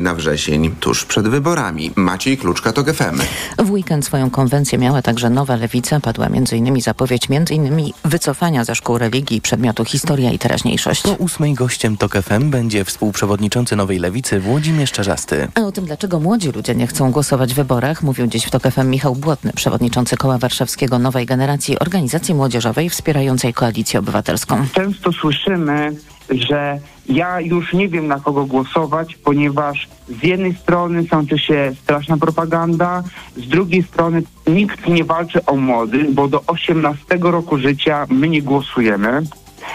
na wrzesień, tuż przed wyborami. Maciej Kluczka to GFM. W weekend swoją konwencję miała także Nowa Lewica. Padła m.in. zapowiedź m.in. wycofania ze szkół religii i przedmiotu historia i teraźniejszość. Po ósmej gościem TOK FM będzie współprzewodniczący Nowej Lewicy Włodzimierz Czarzasty. A o tym, dlaczego młodzi ludzie nie chcą głosować w wyborach, mówił dziś w TOK FM Michał Błotny, przewodniczący Koła Warszawskiego Nowej Generacji, organizacji młodzieżowej wspierającej Koalicję Obywatelską. Często słyszymy, że ja już nie wiem na kogo głosować, ponieważ z jednej strony sączy się straszna propaganda, z drugiej strony nikt nie walczy o młodych, bo do 18 roku życia my nie głosujemy.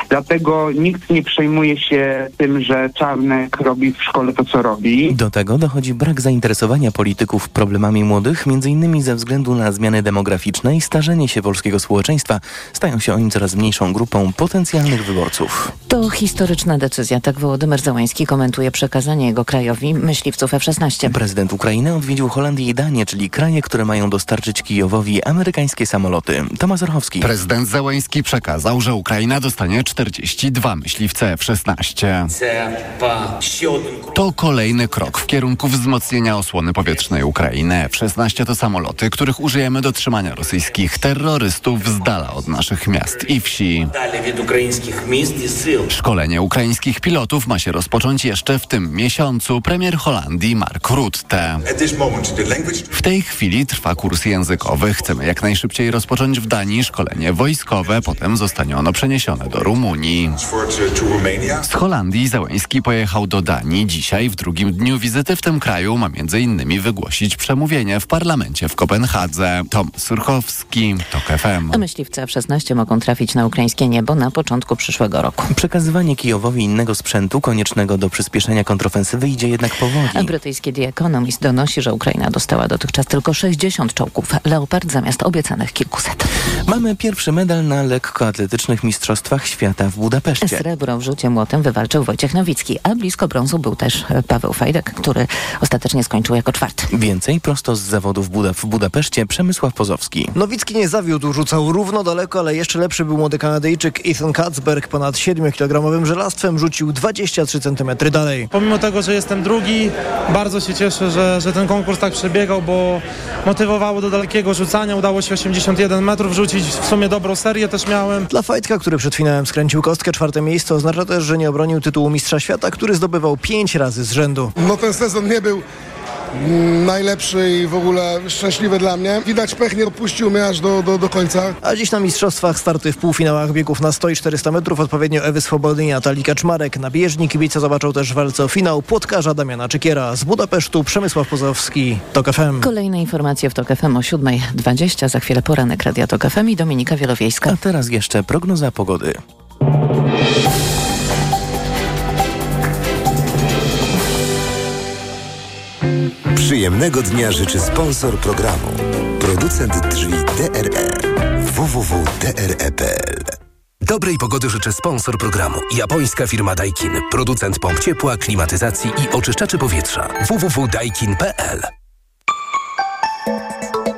Dlatego nikt nie przejmuje się tym, że Czarnek robi w szkole to, co robi. Do tego dochodzi brak zainteresowania polityków problemami młodych, m.in. ze względu na zmiany demograficzne i starzenie się polskiego społeczeństwa. Stają się oni coraz mniejszą grupą potencjalnych wyborców. To historyczna decyzja, tak Wołodymyr Załański komentuje przekazanie jego krajowi myśliwców F-16. Prezydent Ukrainy odwiedził Holandię i Danię, czyli kraje, które mają dostarczyć Kijowowi amerykańskie samoloty. Tomasz Orchowski. Prezydent Załański przekazał, że Ukraina dostanie 42 myśliwce F-16. To kolejny krok w kierunku wzmocnienia osłony powietrznej Ukrainy. F-16 to samoloty, których użyjemy do trzymania rosyjskich terrorystów z dala od naszych miast i wsi. Szkolenie ukraińskich pilotów ma się rozpocząć jeszcze w tym miesiącu. Premier Holandii Mark Rutte. W tej chwili trwa kurs językowy. Chcemy jak najszybciej rozpocząć w Danii szkolenie wojskowe, potem zostanie ono przeniesione do Rumunii. Z Holandii Załęski pojechał do Danii. Dzisiaj, w drugim dniu wizyty w tym kraju, ma m.in. wygłosić przemówienie w parlamencie w Kopenhadze. Tom Surchowski, TOK FM. A myśliwce F-16 mogą trafić na ukraińskie niebo na początku przyszłego roku. Przekazywanie Kijowowi innego sprzętu koniecznego do przyspieszenia kontrofensywy idzie jednak powoli. A brytyjski The Economist donosi, że Ukraina dostała dotychczas tylko 60 czołgów Leopard zamiast obiecanych kilkuset. Mamy pierwszy medal na lekkoatletycznych mistrzostwach świata w Budapeszcie. Srebro w rzucie młotem wywalczył Wojciech Nowicki, a blisko brązu był też Paweł Fajdek, który ostatecznie skończył jako czwarty. Więcej prosto z zawodów Buda w Budapeszcie Przemysław Pozowski. Nowicki nie zawiódł, rzucał równo daleko, ale jeszcze lepszy był młody Kanadyjczyk Ethan Katzberg. Ponad 7-kilogramowym żelastwem rzucił 23 cm dalej. Pomimo tego, że jestem drugi, bardzo się cieszę, że, że ten konkurs tak przebiegał, bo motywowało do dalekiego rzucania. Udało się 81 metrów rzucić, w sumie dobrą serię też miałem. Dla Fajtka, który przed finałem skręcił kostkę, czwarte miejsce oznacza też, że nie obronił tytułu mistrza świata, który zdobywał pięć razy z rzędu. No ten sezon nie był najlepszy i w ogóle szczęśliwy dla mnie. Widać pech nie odpuścił mnie aż do, do, do końca. A dziś na mistrzostwach starty w półfinałach biegów na 100 i 400 metrów odpowiednio Ewy Swobody i Natalii Kaczmarek. Na bieżni kibice zobaczą też walce o finał płotkarza Damiana Czykiera. Z Budapesztu Przemysław Pozowski, TOK FM. Kolejne informacje w TOK FM o 7.20. Za chwilę poranek Radia TOK FM i Dominika Wielowiejska. A teraz jeszcze prognoza pogody. Przyjemnego dnia życzy sponsor programu. Producent drzwi DRE. www.dre.pl Dobrej pogody życzę sponsor programu. Japońska firma Daikin. Producent pomp ciepła, klimatyzacji i oczyszczaczy powietrza. www.daikin.pl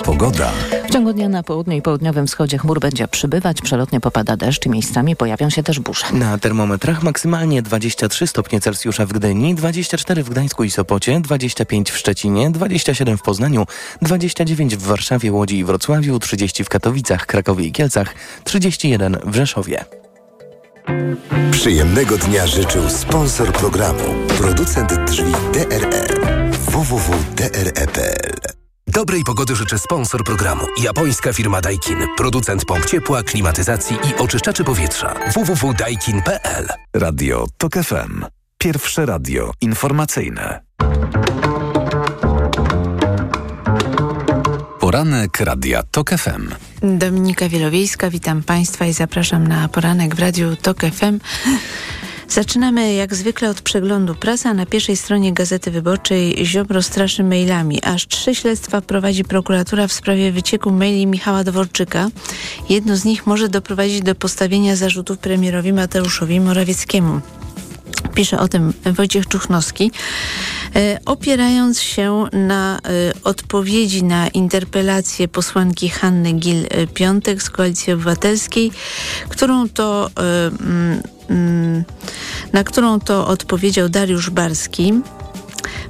Pogoda. W ciągu dnia na południu i południowym wschodzie chmur będzie przybywać, przelotnie popada deszcz i miejscami pojawią się też burze. Na termometrach maksymalnie 23 stopnie Celsjusza w Gdyni, 24 w Gdańsku i Sopocie, 25 w Szczecinie, 27 w Poznaniu, 29 w Warszawie, Łodzi i Wrocławiu, 30 w Katowicach, Krakowie i Kielcach, 31 w Rzeszowie. Przyjemnego dnia życzył sponsor programu. Producent drzwi DRE. www.dre.pl Dobrej pogody życzę sponsor programu. Japońska firma Daikin. Producent pomp ciepła, klimatyzacji i oczyszczaczy powietrza. www.daikin.pl Radio TOK FM. Pierwsze radio informacyjne. Poranek Radia TOK FM. Dominika Wielowiejska, witam Państwa i zapraszam na poranek w Radiu TOK FM. Zaczynamy jak zwykle od przeglądu prasa. Na pierwszej stronie Gazety Wyborczej Ziobro straszy mailami. Aż trzy śledztwa prowadzi prokuratura w sprawie wycieku maili Michała Dworczyka. Jedno z nich może doprowadzić do postawienia zarzutów premierowi Mateuszowi Morawieckiemu. Pisze o tym Wojciech Czuchnowski, e, opierając się na e, odpowiedzi na interpelację posłanki Hanny Gil-Piątek z Koalicji Obywatelskiej, którą to, e, na którą to odpowiedział Dariusz Barski.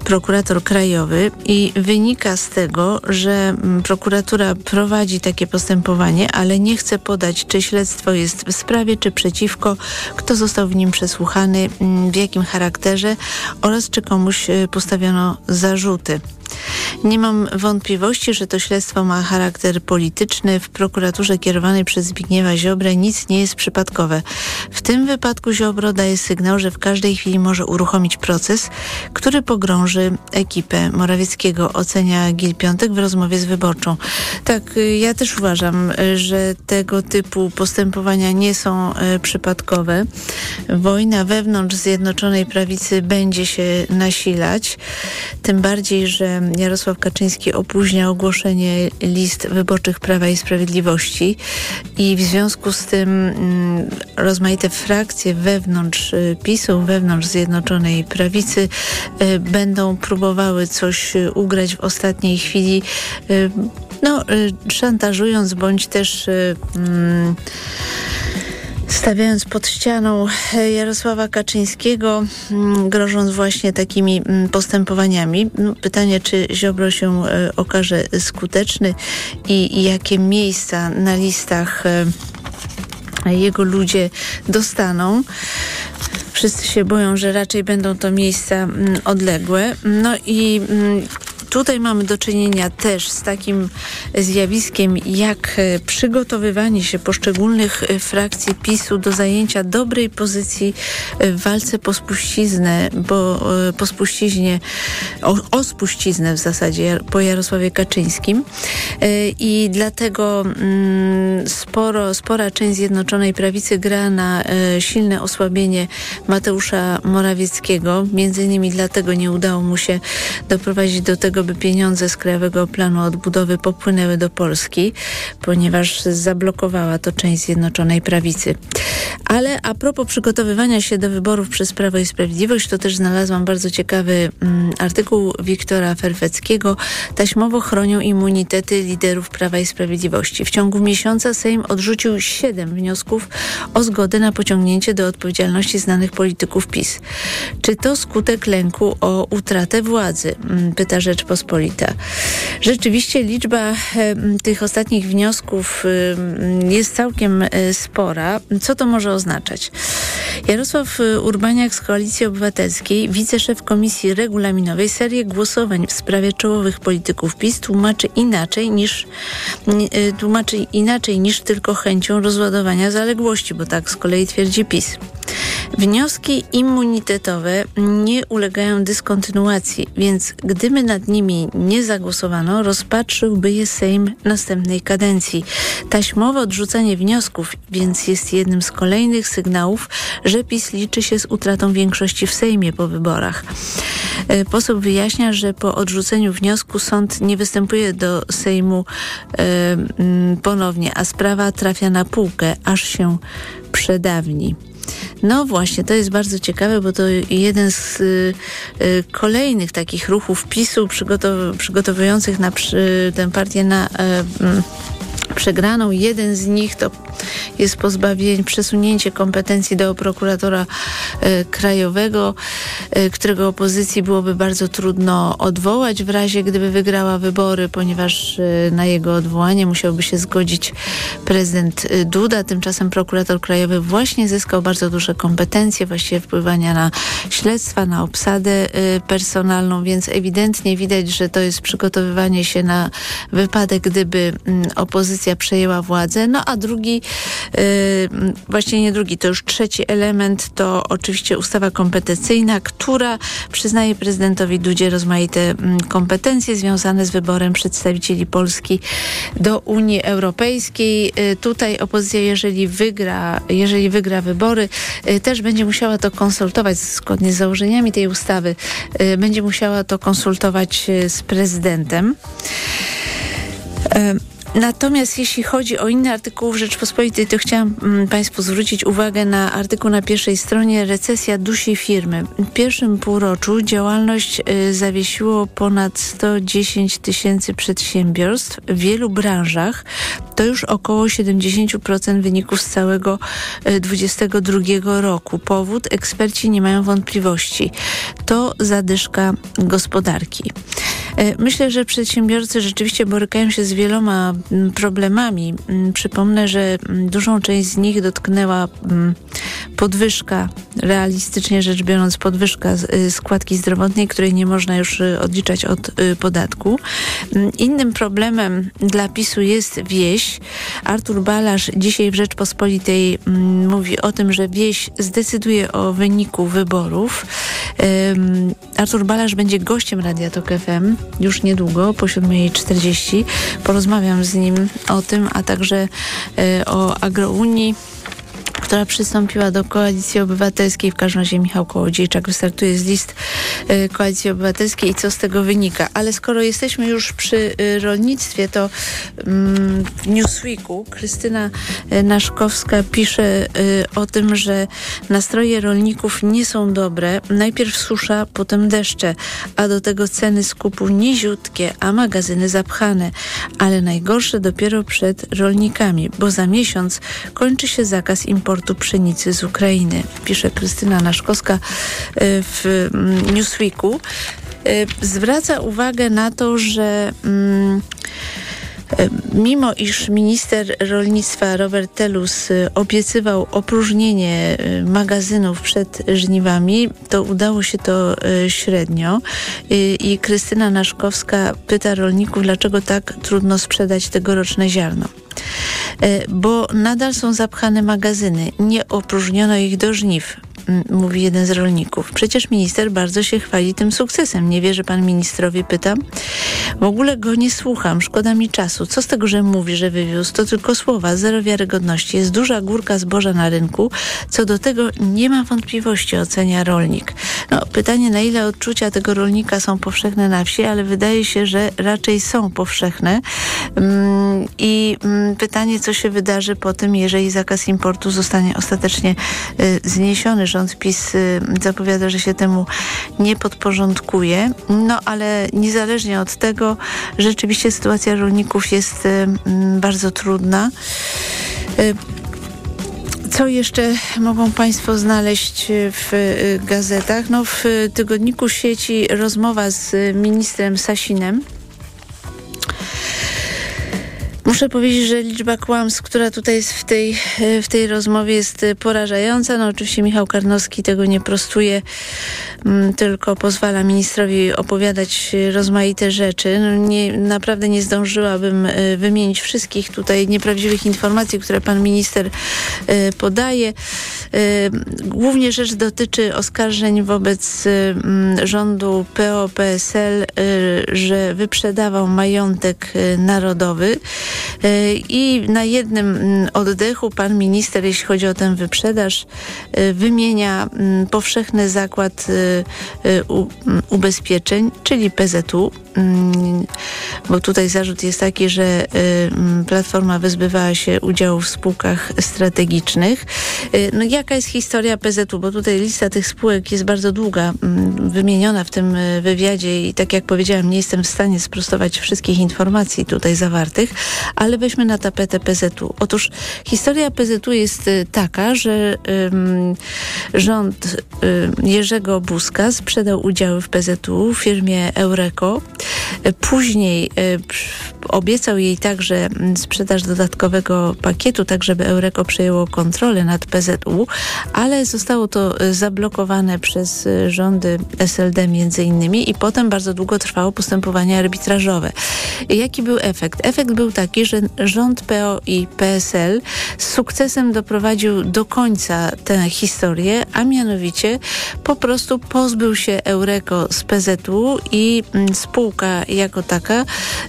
prokurator krajowy i wynika z tego, że mm, prokuratura prowadzi takie postępowanie, ale nie chce podać, czy śledztwo jest w sprawie, czy przeciwko, kto został w nim przesłuchany, mm, w jakim charakterze oraz czy komuś y, postawiono zarzuty. Nie mam wątpliwości, że to śledztwo ma charakter polityczny. W prokuraturze kierowanej przez Zbigniewa Ziobrę nic nie jest przypadkowe. W tym wypadku Ziobro daje sygnał, że w każdej chwili może uruchomić proces, który pogrąży ekipę Morawieckiego, ocenia Gil Piątek w rozmowie z Wyborczą. Tak, ja też uważam, że tego typu postępowania nie są y, przypadkowe. Wojna wewnątrz Zjednoczonej Prawicy będzie się nasilać, tym bardziej, że Jarosław Kaczyński opóźnia ogłoszenie list wyborczych Prawa i Sprawiedliwości i w związku z tym mm, rozmaite frakcje wewnątrz y, PiSu, wewnątrz Zjednoczonej Prawicy y, będą próbowały coś y, ugrać w ostatniej chwili, no, szantażując bądź też mm, stawiając pod ścianą Jarosława Kaczyńskiego, mm, grożąc właśnie takimi mm, postępowaniami. No, pytanie, czy Ziobro się e, okaże skuteczny i, jakie miejsca na listach e, jego ludzie dostaną. Wszyscy się boją, że raczej będą to miejsca mm, odległe. No i Tutaj mamy do czynienia też z takim zjawiskiem, jak e, przygotowywanie się poszczególnych e, frakcji PiSu do zajęcia dobrej pozycji e, w walce po spuściznę, bo po spuściźnie, o, o spuściznę w zasadzie po Jarosławie Kaczyńskim. I dlatego mm, sporo, spora część Zjednoczonej Prawicy gra na silne osłabienie Mateusza Morawieckiego. Między innymi dlatego nie udało mu się doprowadzić do tego, by pieniądze z Krajowego Planu Odbudowy popłynęły do Polski, ponieważ zablokowała to część Zjednoczonej Prawicy. Ale a propos przygotowywania się do wyborów przez Prawo i Sprawiedliwość, to też znalazłam bardzo ciekawy mm, artykuł Wiktora Ferfeckiego. Taśmowo chronią immunitety liderów Prawa i Sprawiedliwości. W ciągu miesiąca Sejm odrzucił siedem wniosków o zgodę na pociągnięcie do odpowiedzialności znanych polityków PiS. Czy to skutek lęku o utratę władzy? Mm, pyta Rzeczywiście liczba tych ostatnich wniosków jest całkiem e, spora. Co to może oznaczać? Jarosław y, Urbaniak z Koalicji Obywatelskiej, wiceszef Komisji Regulaminowej, serię głosowań w sprawie czołowych polityków PiS tłumaczy inaczej niż, y, tłumaczy inaczej niż tylko chęcią rozładowania zaległości, bo tak z kolei twierdzi PiS. Wnioski immunitetowe nie ulegają dyskontynuacji, więc gdyby nad nimi nie zagłosowano, rozpatrzyłby je Sejm następnej kadencji. Taśmowe odrzucenie wniosków więc jest jednym z kolejnych sygnałów, że PiS liczy się z utratą większości w Sejmie po wyborach. E, poseł wyjaśnia, że po odrzuceniu wniosku sąd nie występuje do Sejmu e, ponownie, a sprawa trafia na półkę, aż się przedawni. No właśnie, to jest bardzo ciekawe, bo to jeden z y, y, kolejnych takich ruchów PiSu przygotow przygotowujących na przy, tę partię na y, przegraną. Jeden z nich to jest pozbawienie, przesunięcie kompetencji do prokuratora e, krajowego, e, którego opozycji byłoby bardzo trudno odwołać w razie, gdyby wygrała wybory, ponieważ e, na jego odwołanie musiałby się zgodzić prezydent Duda. Tymczasem prokurator krajowy właśnie zyskał bardzo duże kompetencje, właściwie wpływania na śledztwa, na obsadę personalną, więc ewidentnie widać, że to jest przygotowywanie się na wypadek, gdyby opozycja przejęła władzę. No a drugi Yy, właśnie nie drugi, to już trzeci element to oczywiście ustawa kompetencyjna, która przyznaje prezydentowi Dudzie rozmaite mm, kompetencje związane z wyborem przedstawicieli Polski do Unii Europejskiej. Yy, tutaj opozycja, jeżeli wygra, jeżeli wygra wybory, yy, też będzie musiała to konsultować zgodnie z założeniami tej ustawy, będzie musiała to konsultować z prezydentem. Natomiast jeśli chodzi o inne artykuły Rzeczpospolitej, to chciałam mm, Państwu zwrócić uwagę na artykuł na pierwszej stronie Recesja dusi firmy. W pierwszym półroczu działalność y, zawiesiło ponad 110 tysięcy przedsiębiorstw w wielu branżach. To już około 70% wyników z całego 2022 roku. Powód eksperci nie mają wątpliwości. To zadyszka gospodarki. Myślę, że przedsiębiorcy rzeczywiście borykają się z wieloma problemami. Przypomnę, że dużą część z nich dotknęła podwyżka, realistycznie rzecz biorąc, podwyżka y, składki zdrowotnej, której nie można już y, odliczać od y, podatku. Innym problemem dla PiSu jest wieś. Artur Balasz dzisiaj w Rzeczpospolitej mówi o tym, że wieś zdecyduje o wyniku wyborów. Artur Balasz będzie gościem Radia Tok FM już niedługo, po 7.40. Porozmawiam z nim o tym, a także e, o agrounii która przystąpiła do Koalicji Obywatelskiej. W każdym razie Michał Kołodziejczak wystartuje z list y, Koalicji Obywatelskiej i co z tego wynika. Ale skoro jesteśmy już przy y, rolnictwie, to mm, w Newsweeku Krystyna y, Naszkowska pisze o tym, że nastroje rolników nie są dobre. Najpierw susza, potem deszcze, a do tego ceny skupu niziutkie, a magazyny zapchane. Ale najgorsze dopiero przed rolnikami, bo za miesiąc kończy się zakaz importu importu pszenicy z Ukrainy, pisze Krystyna Naszkowska e, w mm, Newsweeku. E, zwraca uwagę na to, że mm, Mimo iż minister rolnictwa Robert Telus obiecywał opróżnienie magazynów przed żniwami, to udało się to średnio. I Krystyna Naszkowska pyta rolników, dlaczego tak trudno sprzedać tegoroczne ziarno. E, bo nadal są zapchane magazyny. Nie opróżniono ich do żniw mówi jeden z rolników. Przecież minister bardzo się chwali tym sukcesem. Nie wierzy pan ministrowi? Pytam. W ogóle go nie słucham. Szkoda mi czasu. Co z tego, że mówi, że wywiózł? To tylko słowa. Zero wiarygodności. Jest duża górka zboża na rynku. Co do tego nie ma wątpliwości, ocenia rolnik. No, pytanie, na ile odczucia tego rolnika są powszechne na wsi, ale wydaje się, że raczej są powszechne. Mm, I mm, pytanie, co się wydarzy po tym, jeżeli zakaz importu zostanie ostatecznie y, zniesiony rząd PiS y, zapowiada, że się temu nie podporządkuje. No ale niezależnie od tego, rzeczywiście sytuacja rolników jest y, mm, bardzo trudna. Y, co jeszcze mogą Państwo znaleźć w gazetach? No, w tygodniku sieci rozmowa z ministrem Sasinem. Muszę powiedzieć, że liczba kłamstw, która tutaj jest w tej, w tej rozmowie jest porażająca. No oczywiście Michał Karnowski tego nie prostuje, tylko pozwala ministrowi opowiadać rozmaite rzeczy. No nie, naprawdę nie zdążyłabym e, wymienić wszystkich tutaj nieprawdziwych informacji, które pan minister e, podaje. E, głównie rzecz dotyczy oskarżeń wobec mm, rządu PO-PSL, że wyprzedawał majątek narodowy. I na jednym mm, oddechu pan minister, jeśli chodzi o tę wyprzedaż, wymienia mm, powszechny zakład mm, ubezpieczeń, czyli PZU, bo tutaj zarzut jest taki, że Platforma wyzbywała się udziału w spółkach strategicznych. No jaka jest historia PZU? Bo tutaj lista tych spółek jest bardzo długa, wymieniona w tym wywiadzie i tak jak powiedziałam, nie jestem w stanie sprostować wszystkich informacji tutaj zawartych, ale weźmy na tapetę PZU. Otóż historia PZU jest y, taka, że rząd Jerzego Buzka sprzedał udziały w PZU firmie Eureko. Później um, obiecał jej także mm, sprzedaż dodatkowego pakietu, tak żeby Eureko przejęło kontrolę nad PZU, ale zostało to y, zablokowane przez rządy SLD między innymi i potem bardzo długo trwało postępowanie arbitrażowe. Jaki był efekt? Efekt był taki, że rząd PO i PSL z sukcesem doprowadził do końca tę historię, a mianowicie po prostu pozbył się Eureko z PZU i mm, spółka jako taka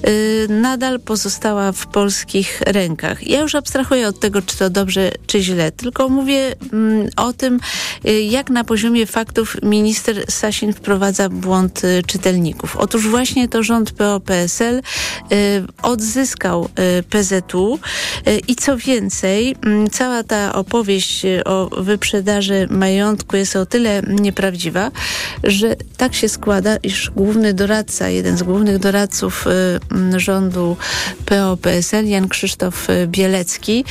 y, nadal pozostała w polskich rękach. Ja już abstrahuję od tego, czy to dobrze, czy źle, tylko mówię mm, o tym, y, jak na poziomie faktów minister Sasin wprowadza błąd y, czytelników. Otóż właśnie to rząd PO-PSL odzyskał PZU i co więcej, mm, cała ta opowieść o wyprzedaży majątku jest o tyle nieprawdziwa, że tak się składa, iż główny doradca, jeden z głównych doradców mm, rządu PO-PSL, Jan Krzysztof Bielecki,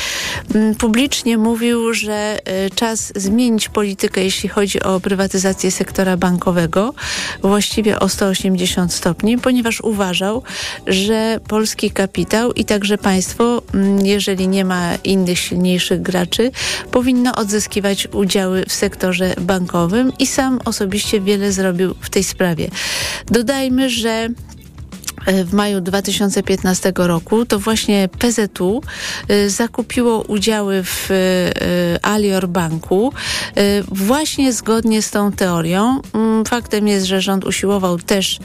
mm, publicznie mówił, że czas zmienić politykę, jeśli chodzi o prywatyzację sektora bankowego, właściwie o 180 stopni, ponieważ uważał, że polski kapitał i także państwo, jeżeli nie ma innych silniejszych graczy, powinno odzyskiwać udziały w sektorze bankowym i sam osobiście wiele zrobił w tej sprawie. Dodajmy, że w maju 2015 roku, to właśnie PZU e, zakupiło udziały w e, Alior Banku właśnie zgodnie z tą teorią. Mm, faktem jest, że rząd usiłował też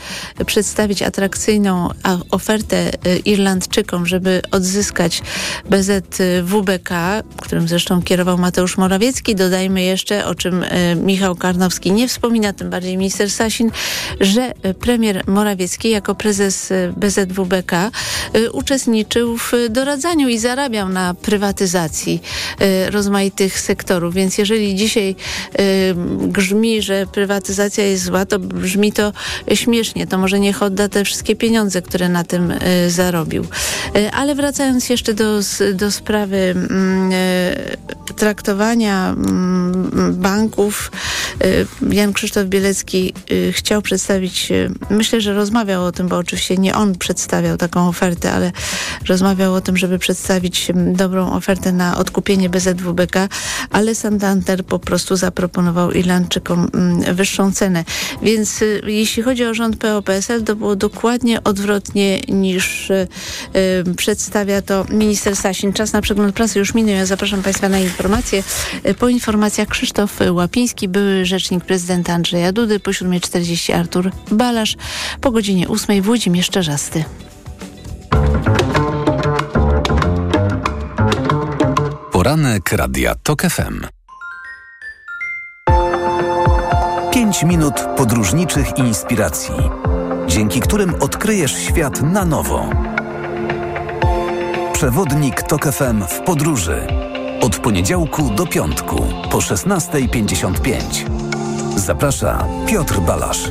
przedstawić atrakcyjną ofertę Irlandczykom, żeby odzyskać BZWBK, którym zresztą kierował Mateusz Morawiecki. Dodajmy jeszcze, o czym Michał Karnowski nie wspomina, tym bardziej minister Sasin, że premier Morawiecki jako prezes BZWBK y, uczestniczył w doradzaniu i zarabiał na prywatyzacji y, rozmaitych sektorów. Więc jeżeli dzisiaj y, grzmi, że prywatyzacja jest zła, to brzmi to śmiesznie. To może niech odda te wszystkie pieniądze, które na tym zarobił. Ale wracając jeszcze do, do sprawy mm, traktowania mm, banków, Jan Krzysztof Bielecki chciał przedstawić, myślę, że rozmawiał o tym, bo oczywiście nie on przedstawiał taką ofertę, ale rozmawiał o tym, żeby przedstawić dobrą ofertę na odkupienie BZWBK, ale Santander po prostu zaproponował Irlandczykom mm, wyższą cenę. Więc y, jeśli chodzi o rząd PO-PSL, to było dokładnie odwrotnie niż y, y, przedstawia to minister Sasin. Czas na przegląd prasy już minął. Ja zapraszam Państwa na informacje. Po informacjach Krzysztof Łapiński, były rzecznik prezydenta Andrzeja Dudy, po 7.40 Artur Balasz, po godzinie 8.00 Włodzimierz Czerzasty. Poranek Radia TOK FM. 5 minut podróżniczych inspiracji, dzięki którym odkryjesz świat na nowo. Przewodnik TOK FM w podróży. Od poniedziałku do piątku po 16.55. Zaprasza Piotr Balasz.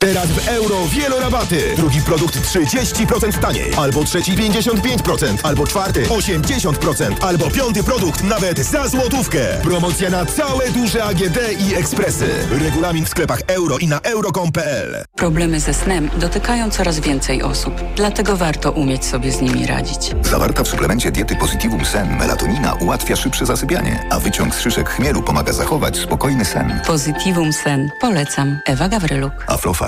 Teraz w euro wielorabaty. Drugi produkt 30% taniej. Albo trzeci 55%. Albo czwarty 80%. Albo piąty produkt nawet za złotówkę. Promocja na całe duże AGD i ekspresy. Regulamin w sklepach euro i na euro.com.pl Problemy ze snem dotykają coraz więcej osób. Dlatego warto umieć sobie z nimi radzić. Zawarta w suplemencie diety Positivum Sen melatonina ułatwia szybsze zasypianie, a wyciąg z szyszek chmielu pomaga zachować spokojny sen. Positivum Sen. Polecam. Ewa Gawryluk. Aflofa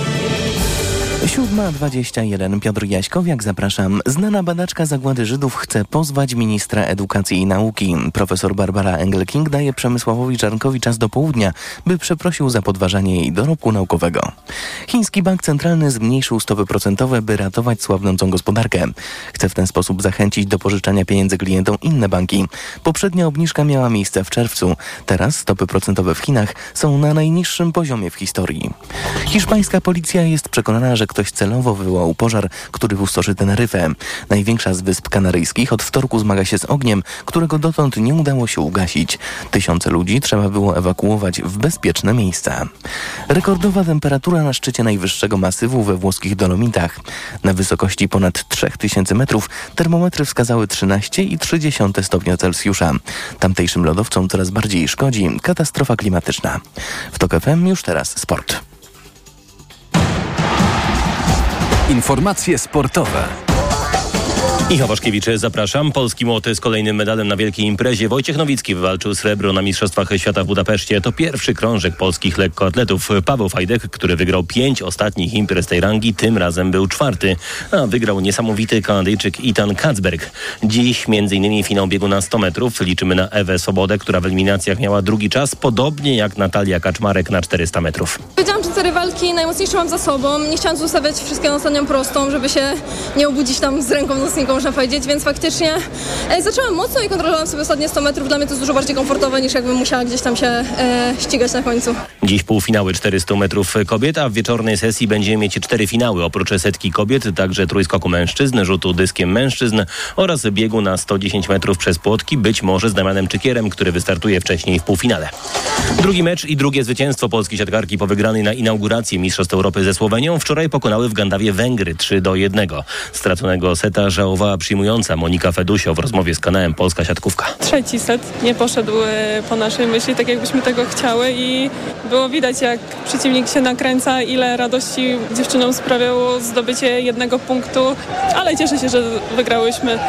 7.21 Piotr Jaśkowiak, zapraszam. Znana badaczka zagłady Żydów chce pozwać ministra edukacji i nauki. Profesor Barbara Engelking daje Przemysławowi Czarnkowi czas do południa, by przeprosił za podważanie jej dorobku naukowego. Chiński Bank Centralny zmniejszył stopy procentowe, by ratować słabnącą gospodarkę. Chce w ten sposób zachęcić do pożyczania pieniędzy klientom inne banki. Poprzednia obniżka miała miejsce w czerwcu. Teraz stopy procentowe w Chinach są na najniższym poziomie w historii. Hiszpańska policja jest przekonana, że ktoś celowo wywołał pożar, który pustoszy Teneryfę. Największa z wysp kanaryjskich od wtorku zmaga się z ogniem, którego dotąd nie udało się ugasić. Tysiące ludzi trzeba było ewakuować w bezpieczne miejsca. Rekordowa temperatura na szczycie najwyższego masywu we włoskich Dolomitach. Na wysokości ponad 3000 metrów termometry wskazały 13,3 stopnia Celsjusza. Tamtejszym lodowcom coraz bardziej szkodzi katastrofa klimatyczna. W TOK FM już teraz sport. Informacje sportowe. Michał Waszkiewicz, zapraszam. Polski młoty z kolejnym medalem na wielkiej imprezie. Wojciech Nowicki wywalczył srebro na Mistrzostwach Świata w Budapeszcie. To pierwszy krążek polskich lekkoatletów. Paweł Fajdek, który wygrał pięć ostatnich imprez tej rangi, tym razem był czwarty. A wygrał niesamowity Kanadyjczyk Ethan Katzberg. Dziś m.in. finał biegu na 100 metrów. Liczymy na Ewę Sobodę, która w eliminacjach miała drugi czas, podobnie jak Natalia Kaczmarek na 400 metrów. Wiedziałam, że te rywalki najmocniejsze mam za sobą. Nie chciałam zostawiać wszystkiego na ostatnią prostą, żeby się nie obudzić tam z ręką nocniką można powiedzieć, więc faktycznie e, zaczęłam mocno i kontrolowałam sobie ostatnie 100 metrów. Dla mnie to jest dużo bardziej komfortowe niż jakbym musiała gdzieś tam się e, ścigać na końcu. Dziś półfinały 400 metrów kobiet, a w wieczornej sesji będziemy mieć cztery finały. Oprócz setki kobiet, także trójskoku mężczyzn, rzutu dyskiem mężczyzn oraz biegu na 110 metrów przez płotki, być może z Damianem Czykierem, który wystartuje wcześniej w półfinale. Drugi mecz i drugie zwycięstwo polskiej siatkarki po wygranej na inauguracji Mistrzostw Europy ze Słowenią wczoraj pokonały w Gandawie Węgry 3 do 1. Straconego seta przyjmująca Monika Fedusio w rozmowie z kanałem Polska Siatkówka. Trzeci set nie poszedł e, po naszej myśli, tak jakbyśmy tego chciały i było widać, jak przeciwnik się nakręca, ile radości dziewczynom sprawiało zdobycie jednego punktu, ale cieszę się, że wygrałyśmy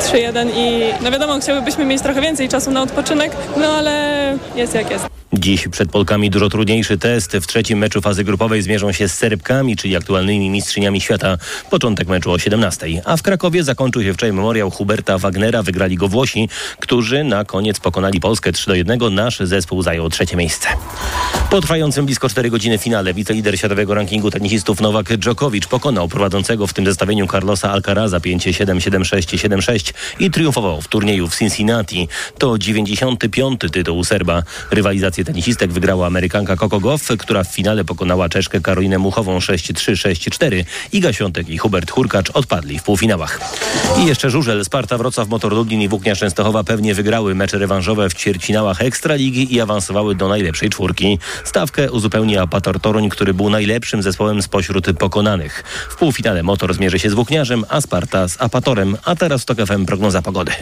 3-1 i no wiadomo, chciałybyśmy mieć trochę więcej czasu na odpoczynek, no ale jest jak jest. Dziś przed Polkami dużo trudniejszy test. W trzecim meczu fazy grupowej zmierzą się z Serbkami, czyli aktualnymi mistrzyniami świata. Początek meczu o 17. A w Krakowie zakończył się wczoraj memoriał Huberta Wagnera. Wygrali go Włosi, którzy na koniec pokonali Polskę 3 do 1. Nasz zespół zajął trzecie miejsce. Po trwającym blisko 4 godziny finale wicelider światowego rankingu tenisistów Nowak Dżokowicz pokonał prowadzącego w tym zestawieniu Carlosa Alcaraza 5-7, 7-6, 7-6 i triumfował w turnieju w Cincinnati. To 95. tytuł Serba. Rywalizację tenisistek wygrała Amerykanka Coco Goff, która w finale pokonała Czeszkę Karolinę Muchową 6-3, 6-4. Iga Świątek i Hubert Hurkacz odpadli w półfinałach. I jeszcze Żużel, Sparta Wrocław, Motor Lublin i Włóknia Częstochowa pewnie wygrały mecze rewanżowe w ćwierćfinałach Ekstraligi i awansowały do najlepszej czwórki. Stawkę uzupełni Apator Toruń, który był najlepszym zespołem spośród pokonanych. W półfinale Motor zmierzy się z Włókniarzem, a Sparta z Apatorem. A teraz to FM prognoza pogody.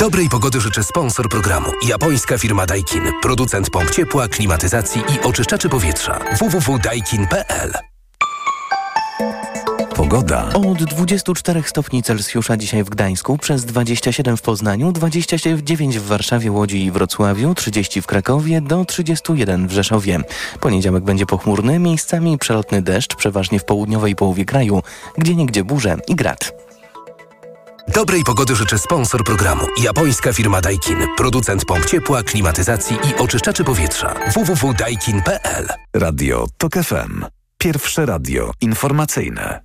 Dobrej pogody życzę sponsor programu. Japońska firma Daikin. Producent pomp ciepła, klimatyzacji i oczyszczaczy powietrza. www.daikin.pl Pogoda. Od 24 stopni Celsjusza dzisiaj w Gdańsku, przez 27 w Poznaniu, 29 w Warszawie, Łodzi i Wrocławiu, 30 w Krakowie, do 31 w Rzeszowie. Poniedziałek będzie pochmurny, miejscami przelotny deszcz, przeważnie w południowej połowie kraju, gdzie niegdzie burze i grad. Dobrej pogody życzę sponsor programu. Japońska firma Daikin. Producent pomp ciepła, klimatyzacji i oczyszczaczy powietrza. www.daikin.pl Radio TOK FM. Pierwsze radio informacyjne.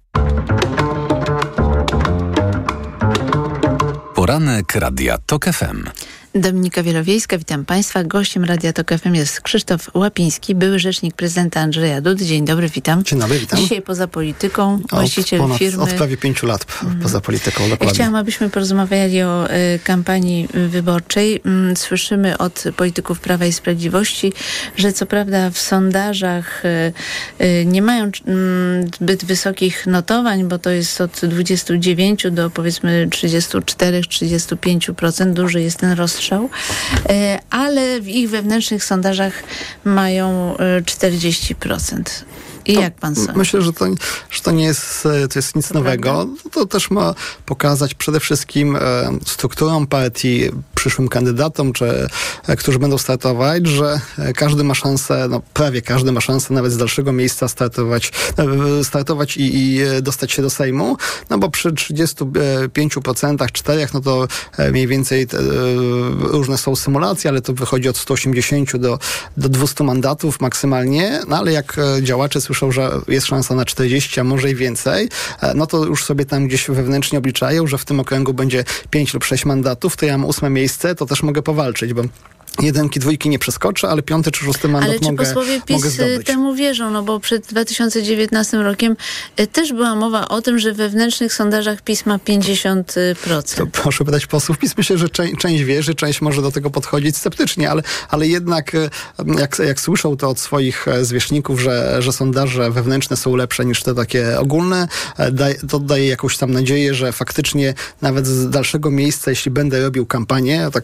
Poranek Radia TOK FM. Dominika Wielowiejska, witam Państwa. Gościem Radia Tok FM jest Krzysztof Łapiński, były rzecznik prezydenta Andrzeja Dudy. Dzień dobry, witam. Dzień dobry, witam. Dzisiaj poza polityką, właściciel od ponad, firmy... Od prawie pięciu lat Mhm. poza polityką, dokładnie. Chciałam, abyśmy porozmawiali o y, kampanii wyborczej. Mm, Słyszymy od polityków Prawa i Sprawiedliwości, że co prawda w sondażach y, y, nie mają mm, zbyt wysokich notowań, bo to jest od 29 do powiedzmy 34-35%. Duży jest ten rozstrzał. Y, Ale w ich wewnętrznych sondażach mają y, 40%. I jak pan sądzi? Myślę, że to, że to nie jest, e, to jest nic nowego. To też ma pokazać przede wszystkim e, strukturą partii, przyszłym kandydatom, czy e, którzy będą startować, że każdy ma szansę, no prawie każdy ma szansę nawet z dalszego miejsca startować, startować i, i dostać się do Sejmu, no bo przy 35%, 4, no to mniej więcej te, różne są symulacje, ale to wychodzi od 180 do, do 200 mandatów maksymalnie, no ale jak działacze słyszą, że jest szansa na 40, a może i więcej, e, no to już sobie tam gdzieś wewnętrznie obliczają, że w tym okręgu będzie 5 lub 6 mandatów, to ja mam ósme miejsce, to też mogę powalczyć, bo jedynki, dwójki nie przeskoczę, ale piąty czy szósty mandat Ale czy mogę, posłowie mogę PiS y, temu wierzą? No bo przed 2019 rokiem y, też była mowa o tym, że we wewnętrznych sondażach PiS ma 50%. To proszę pytać posłów PiS. Myślę, że część, część wierzy, część może do tego podchodzić sceptycznie, ale, ale jednak e, jak, jak słyszą to od swoich e, zwierzchników, że, że sondaże wewnętrzne są lepsze niż te takie ogólne, e, to daje jakąś tam nadzieję, że faktycznie nawet z dalszego miejsca, jeśli będę robił kampanię, tak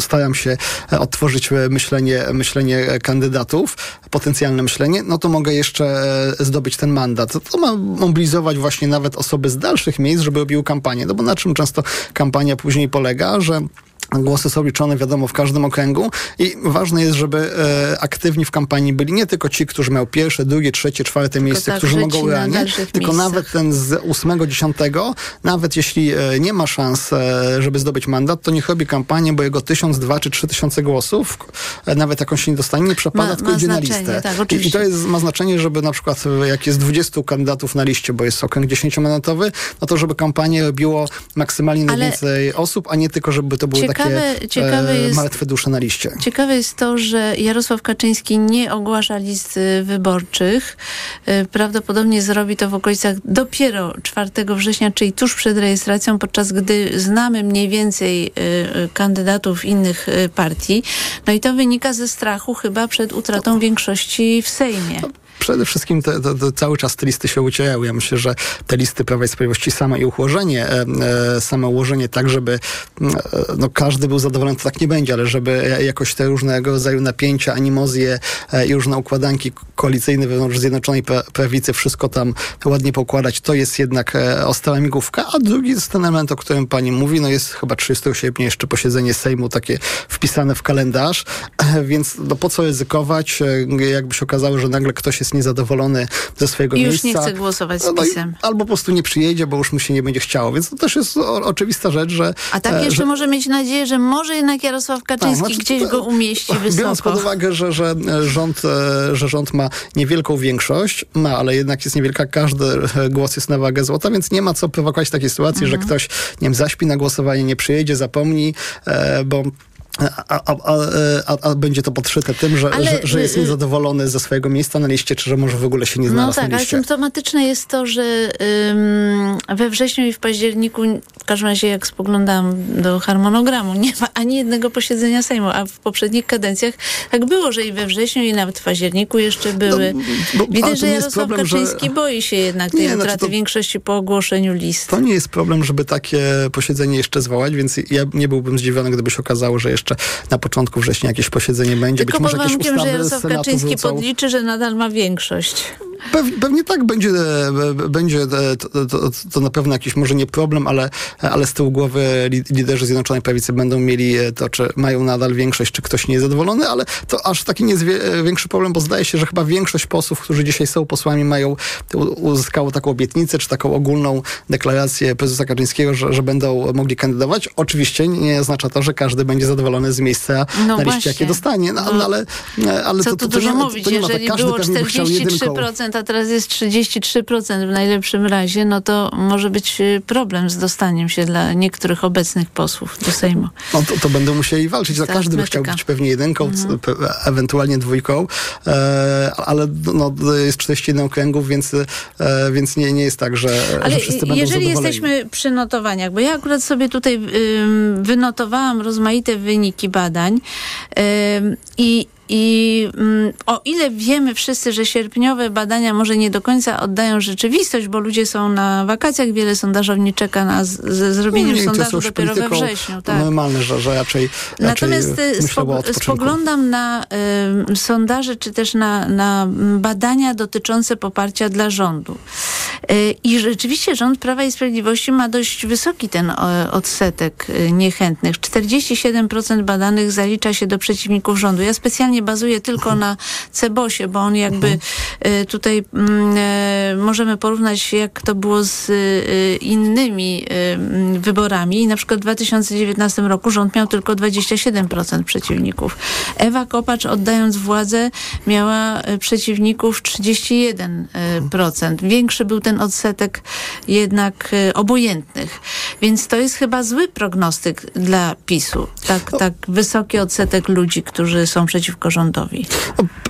staram się odtworzyć myślenie, myślenie kandydatów, potencjalne myślenie, no to mogę jeszcze zdobyć ten mandat. To ma mobilizować właśnie nawet osoby z dalszych miejsc, żeby robiły kampanię. No bo na czym często kampania później polega, że Głosy są liczone, wiadomo, w każdym okręgu i ważne jest, żeby e, aktywni w kampanii byli nie tylko ci, którzy mają pierwsze, drugie, trzecie, czwarte tylko miejsce, tak, którzy mogą realnie, tylko miejscach. nawet ten z ósmego, dziesiątego, nawet jeśli e, nie ma szans, e, żeby zdobyć mandat, to niech robi kampanię, bo jego tysiąc, dwa czy trzy tysiące głosów, e, nawet jak on się nie dostanie, nie przepada, ma, tylko idzie na listę. Tak, I, I, to jest, ma znaczenie, żeby na przykład e, jak jest 20 kandydatów na liście, bo jest okręg dziesięciomandatowy, no to żeby kampanię robiło maksymalnie najwięcej osób, a nie tylko, żeby to były takie ciekawe, ciekawe e, jest, martwe dusze na liście. Ciekawe jest to, że Jarosław Kaczyński nie ogłasza list y, wyborczych. E, prawdopodobnie zrobi to w okolicach dopiero 4 września, czyli tuż przed rejestracją, podczas gdy znamy mniej więcej kandydatów innych partii. No i to wynika ze strachu chyba przed utratą większości w Sejmie. Przede wszystkim te, te, te cały czas te listy się ucierają. Ja myślę, że te listy Prawa i Sprawiedliwości same i ułożenie, e, e same ułożenie tak, żeby e, no, każdy był zadowolony, to tak nie będzie, ale żeby jakoś te różnego rodzaju napięcia, animozje e, i różne układanki koalicyjne wewnątrz Zjednoczonej Prawicy, wszystko tam ładnie pokładać, to jest jednak ostała migówka. A drugi jest ten element, o którym pani mówi, no jest chyba 30 sierpnia jeszcze posiedzenie Sejmu takie wpisane w kalendarz, więc no, po co ryzykować, jakby się okazało, że nagle ktoś jest niezadowolony ze swojego I miejsca. już nie chce głosować z no, no pisem. albo po prostu nie przyjedzie, bo już mu się nie będzie chciało, więc to też jest o, oczywista rzecz, że... A tak jeszcze że, może mieć nadzieję, że może jednak Jarosław Kaczyński tak, znaczy, gdzieś to, go umieści wysoko. Biorąc pod uwagę, że, że, rząd, że rząd ma niewielką większość, ma, ale jednak jest niewielka, każdy głos jest na wagę złota, więc nie ma co prowokować takiej sytuacji, mhm. że ktoś, nie wiem, zaśpi na głosowanie, nie przyjedzie, zapomni, e, bo a, a, a, a, będzie to podszyte tym, że, ale, że, że, jest y, y, niezadowolony ze swojego miejsca na liście, czy że może w ogóle się nie znalazł no tak, na liście. ale symptomatyczne jest to, że ym, we wrześniu i w październiku, w każdym razie jak spoglądałam do harmonogramu, nie ma ani jednego posiedzenia Sejmu, a w poprzednich kadencjach tak było, że i we wrześniu i nawet w październiku jeszcze były. No, bo, Widać, że Jarosław problem, Kaczyński że... boi się jednak tej nie, znaczy utraty to, większości po ogłoszeniu list. To nie jest problem, żeby takie posiedzenie jeszcze zwołać, więc ja nie byłbym zdziwiony, gdyby się okazało, że jeszcze jeszcze na początku września jakieś posiedzenie będzie. Tylko Być może jakieś ustawy że Jarosław Kaczyński wrócą. podliczy, że nadal ma większość. Pewnie tak będzie, e, będzie e, to, to, to, na pewno jakiś może nie problem, ale, ale z tyłu głowy liderzy Zjednoczonej Prawicy będą mieli e, to, czy mają nadal większość, czy ktoś nie jest zadowolony, ale to aż taki nie jest większy problem, bo zdaje się, że chyba większość posłów, którzy dzisiaj są posłami, mają uzyskało taką obietnicę, czy taką ogólną deklarację prezesa Kaczyńskiego, że, że będą mogli kandydować. Oczywiście nie oznacza to, że każdy będzie zadowolony z miejsca no na liście, jakie dostanie, no, no, ale, ale Co to, tu dużo to, mówić, to nie jeżeli tak. było 43%, a teraz jest 33% w najlepszym razie, no to może być y, problem z dostaniem się dla niektórych obecnych posłów do Sejmu. No to, to będą musieli walczyć. Za każdy by chciał być pewnie jedynką, mhm. ewentualnie dwójką, e, ale no, jest 41 okręgów, więc, e, więc nie, nie jest tak, że, ale że wszyscy będą jeżeli jesteśmy przy notowaniach, bo ja akurat sobie tutaj y, wynotowałam rozmaite wyniki badań y, i i mm, o ile wiemy wszyscy, że sierpniowe badania może nie do końca oddają rzeczywistość, bo ludzie są na wakacjach, wiele sondażowni czeka na z, z zrobieniem no, sondażu dopiero we wrześniu. Tak. Normalne, że, że raczej, raczej Natomiast y, spog spoglądam na y, sondaże, czy też na, na badania dotyczące poparcia dla rządu. Y, I rzeczywiście rząd Prawa i Sprawiedliwości ma dość wysoki ten odsetek niechętnych. 47% badanych zalicza się do przeciwników rządu. Ja specjalnie bazuje tylko na Cebosie, bo on jakby mhm. e, tutaj mm, e, możemy porównać, jak to było z e, innymi wyborami. I na przykład w 2019 roku rząd miał tylko 27% przeciwników. Ewa Kopacz oddając władzę miała przeciwników 31%. Większy był ten odsetek jednak obojętnych. Więc to jest chyba zły prognostyk dla PiSu. Tak, tak wysoki odsetek ludzi, którzy są przeciwko rządowi?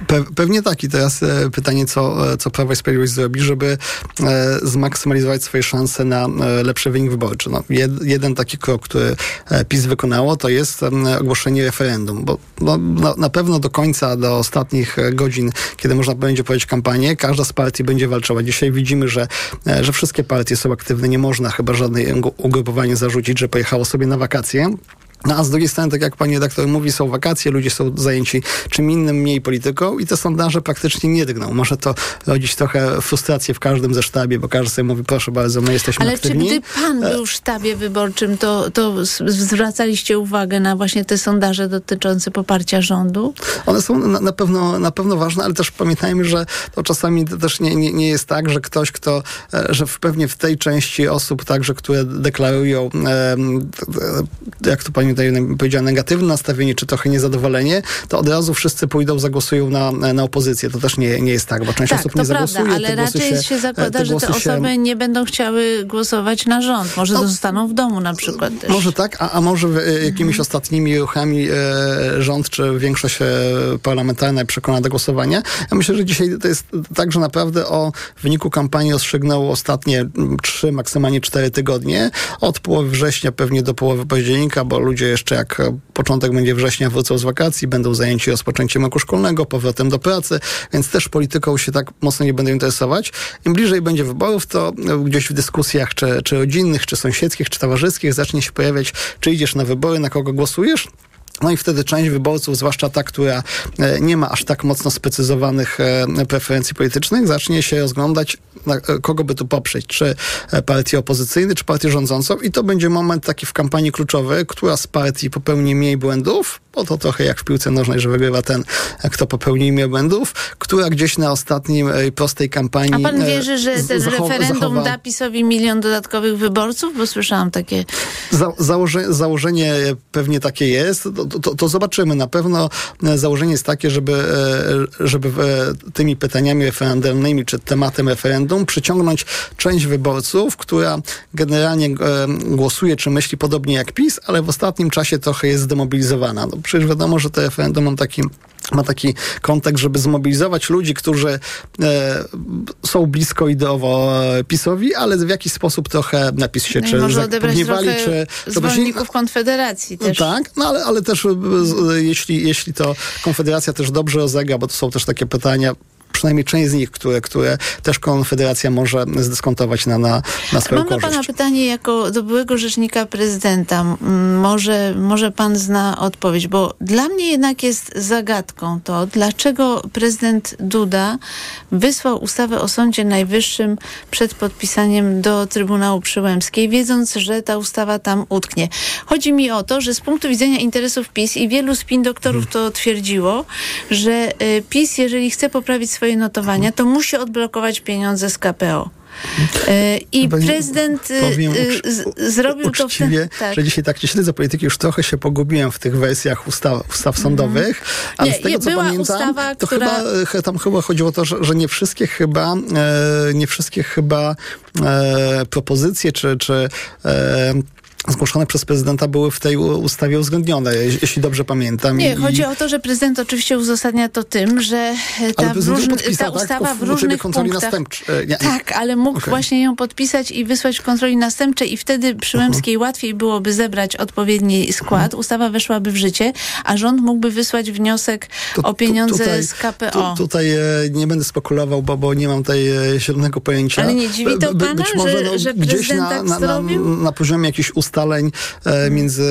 Pe pewnie tak. I teraz e, pytanie, co, e, co Prawo i Sprawiedliwość zrobi, żeby e, zmaksymalizować swoje szanse na lepszy wynik wyborczy. No, jed, jeden taki krok, który PiS wykonało, to jest ogłoszenie referendum, bo no, na, na, pewno do końca, do ostatnich godzin, kiedy można będzie prowadzić kampanię, każda z partii będzie walczyła. Dzisiaj widzimy, że, że wszystkie partie są aktywne. Nie można chyba żadnej ugrupowania zarzucić, że pojechało sobie na wakacje. No a z drugiej strony, tak jak pani redaktor mówi, są wakacje, ludzie są zajęci czym innym, mniej polityką i te sondaże praktycznie nie drgną. Może to rodzić trochę frustrację w każdym ze sztabie, bo każdy sobie mówi, proszę bardzo, my jesteśmy Ale aktywni. czy gdy pan E, był w sztabie wyborczym, to, to zwracaliście uwagę na właśnie te sondaże dotyczące poparcia rządu? One są na, na, pewno, na pewno ważne, ale też pamiętajmy, że to czasami też nie, nie, nie jest tak, że ktoś, kto, e, że pewnie w tej części osób także, które deklarują, jak to pani tutaj powiedziała, negatywne nastawienie, czy trochę niezadowolenie, to od razu wszyscy pójdą, zagłosują na, na opozycję. To też nie, nie jest tak, bo część tak, osób to nie prawda, zagłosuje. ale raczej się, się zakłada, te że te głosy się- osoby nie będą chciały głosować na rząd. Może No. zostaną w domu na przykład też. Może tak, a, a może e, jakimiś Mhm. ostatnimi ruchami e, rząd czy większość e, parlamentarna przekona do głosowania. Ja myślę, że dzisiaj to jest tak, że naprawdę o wyniku kampanii rozstrzygnął ostatnie mm, trzy, maksymalnie cztery tygodnie. Od połowy września pewnie do połowy października, bo ludzie jeszcze jak początek będzie września wrócą z wakacji, będą zajęci rozpoczęciem roku szkolnego, powrotem do pracy, więc też polityką się tak mocno nie będą interesować. Im bliżej będzie wyborów, to gdzieś w dyskusjach, czy, czy rodzinnych, czy sąsiedzkich, czy towarzyskich zacznie się pojawiać, czy idziesz na wybory, na kogo głosujesz. No i wtedy część wyborców, zwłaszcza ta, która e, nie ma aż tak mocno sprecyzowanych e, preferencji politycznych, zacznie się rozglądać, e, kogo by tu poprzeć, czy partię opozycyjną, czy partię rządzącą. I to będzie moment taki w kampanii kluczowy, która z partii popełni mniej błędów, bo to trochę jak w piłce nożnej, że wygrywa ten, kto popełni mniej błędów, która gdzieś na ostatnim e, prostej kampanii A pan e, wierzy, że z- ten referendum zachowa- da PiSowi milion dodatkowych wyborców? Bo słyszałam takie... Za, założe, założenie pewnie takie jest. To, to, to zobaczymy. Na pewno e, założenie jest takie, żeby, żeby tymi pytaniami referendalnymi czy tematem referendum przyciągnąć część wyborców, która generalnie głosuje czy myśli podobnie jak PiS, ale w ostatnim czasie trochę jest zdemobilizowana. No, przecież wiadomo, że referendum mam taki ma taki kontekst, żeby zmobilizować ludzi, którzy e, są blisko ideowo e, PiSowi, ale w jakiś sposób trochę napis się No czy trochę czy... zwolenników Konfederacji też. tak, no ale, ale też e, z- jeśli, jeśli to Konfederacja też dobrze rozegra, bo to są też takie pytania, przynajmniej część z nich, które, które też Konfederacja może zdyskontować na, na, na swoją Mam korzyść. pana pytanie jako do byłego rzecznika prezydenta. Może, może pan zna odpowiedź, bo dla mnie jednak jest zagadką to, dlaczego prezydent Duda wysłał ustawę o Sądzie Najwyższym przed podpisaniem do Trybunału Przyłębskiej, wiedząc, że ta ustawa tam utknie. Chodzi mi o to, że z punktu widzenia interesów PiS i wielu spin doktorów to twierdziło, że y, PiS, jeżeli chce poprawić swoje notowania, to musi odblokować pieniądze z KPO. E, I prezydent powiem ucz- z, zrobił to w ten... Tak. że dzisiaj tak nie śledzę polityki, już trochę się pogubiłem w tych wersjach ustaw, ustaw sądowych, ale Mhm. Nie, z tego co pamiętam, ustawa, to która- chyba, e, tam chyba chodziło o to, że, że nie wszystkie chyba, e, nie wszystkie chyba e, propozycje czy, czy e, zgłoszone przez prezydenta były w tej ustawie uwzględnione, je- jeśli dobrze pamiętam. Nie, I- chodzi o to, że prezydent oczywiście uzasadnia to tym, że ta, różn- ta tak? ustawa Tylko w w różnych kontroli punktach... E, nie. Tak, ale mógł Okej. właśnie ją podpisać i wysłać w kontroli następczej i wtedy Przyłębskiej Mhm. łatwiej byłoby zebrać odpowiedni skład, ustawa weszłaby w życie, a rząd mógłby wysłać wniosek o pieniądze tutaj- z KPO. Tu, tutaj e, nie będę spekulował, bo, bo nie mam tutaj e, zielonego pojęcia. Ale nie dziwi to By- pana, że- że gdzieś prezydent na, tak na, na, zrobił? na poziomie jakichś ustaleń e, między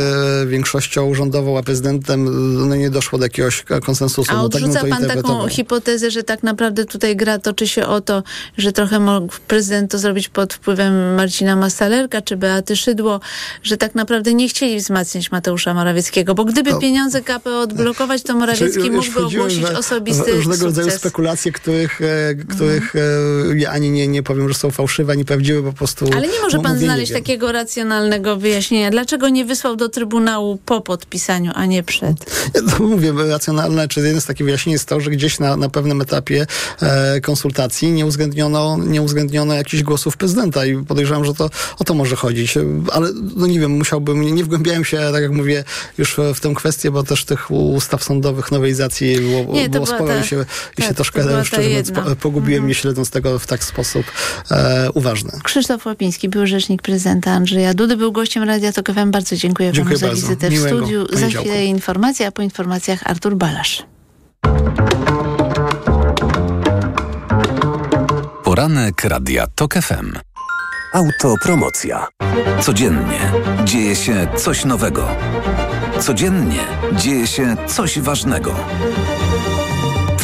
większością rządową a prezydentem no, nie doszło do jakiegoś konsensusu. A no, tak odrzuca to pan taką hipotezę, że tak naprawdę tutaj gra toczy się o to, że trochę mógł prezydent to zrobić pod wpływem Marcina Mastalerka czy Beaty Szydło, że tak naprawdę nie chcieli wzmacniać Mateusza Morawieckiego, bo gdyby pieniądze KPO odblokować, to Morawiecki Czyli już mógłby ogłosić osobisty różnego rodzaju sukces. spekulacje, których, e, których e, ja ani nie, nie powiem, że są fałszywe, ani prawdziwe, po prostu Ale nie może pan znaleźć takiego racjonalnego wyjaśnienia. Dlaczego nie wysłał do Trybunału po podpisaniu, a nie przed? To mówię, racjonalne, czy jedno z takich wyjaśnień jest to, że gdzieś na, na pewnym etapie e, konsultacji nie uwzględniono, nie uwzględniono jakichś głosów prezydenta i podejrzewam, że to o to może chodzić. Ale no nie wiem, musiałbym, nie, nie wgłębiałem się, tak jak mówię, już w, tę kwestię, bo też tych ustaw sądowych, nowelizacji było, Nie, było sporo ta- i się, i tak, się troszkę, szczerze mówiąc, pogubiłem, nie śledząc tego w tak sposób e, uważny. Krzysztof Łapiński, były rzecznik prezydenta Andrzeja Dudy, był gościem Radia Tok FM. Bardzo dziękuję, Dziękuję panu za bardzo. wizytę w Miłego studiu. Za chwilę informacja, a po informacjach Artur Balasz. Poranek Radia TOK FM. Autopromocja. Codziennie dzieje się coś nowego. Codziennie dzieje się coś ważnego.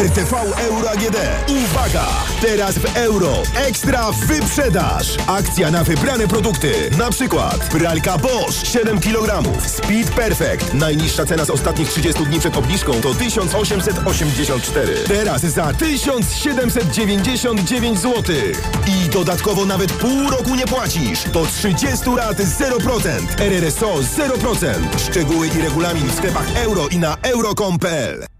RTV Euro AGD. Uwaga! Teraz w euro. Ekstra wyprzedaż. Akcja na wybrane produkty. Na przykład pralka Bosch 7 kg. Speed Perfect. Najniższa cena z ostatnich 30 dni przed obniżką to 1884. Teraz za 1799 zł. I dodatkowo nawet pół roku nie płacisz. Do 30 lat 0%. RRSO 0%. Szczegóły i regulamin w sklepach euro i na euro.com.pl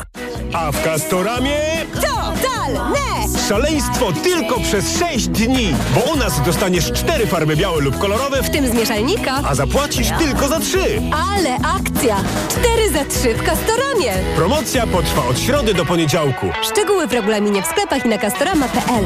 A w Castoramie... Totalne! Szaleństwo tylko przez 6 dni, bo u nas dostaniesz cztery farby białe lub kolorowe, W tym z mieszalnika. a zapłacisz tylko za trzy. Ale akcja! 4 za 3 w Castoramie. Promocja potrwa od środy do poniedziałku. Szczegóły w regulaminie w sklepach i na castorama.pl.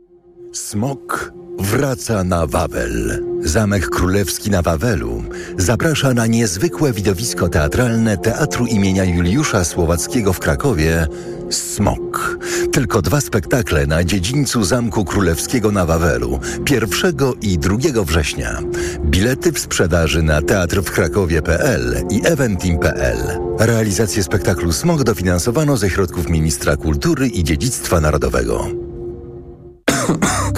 Smok wraca na Wawel. Zamek Królewski na Wawelu zaprasza na niezwykłe widowisko teatralne Teatru imienia Juliusza Słowackiego w Krakowie Smok. Tylko dwa spektakle na dziedzińcu Zamku Królewskiego na Wawelu 1 i 2 września. Bilety w sprzedaży na teatrwkrakowie.pl i eventim.pl. Realizację spektaklu Smok dofinansowano ze środków Ministra Kultury i Dziedzictwa Narodowego.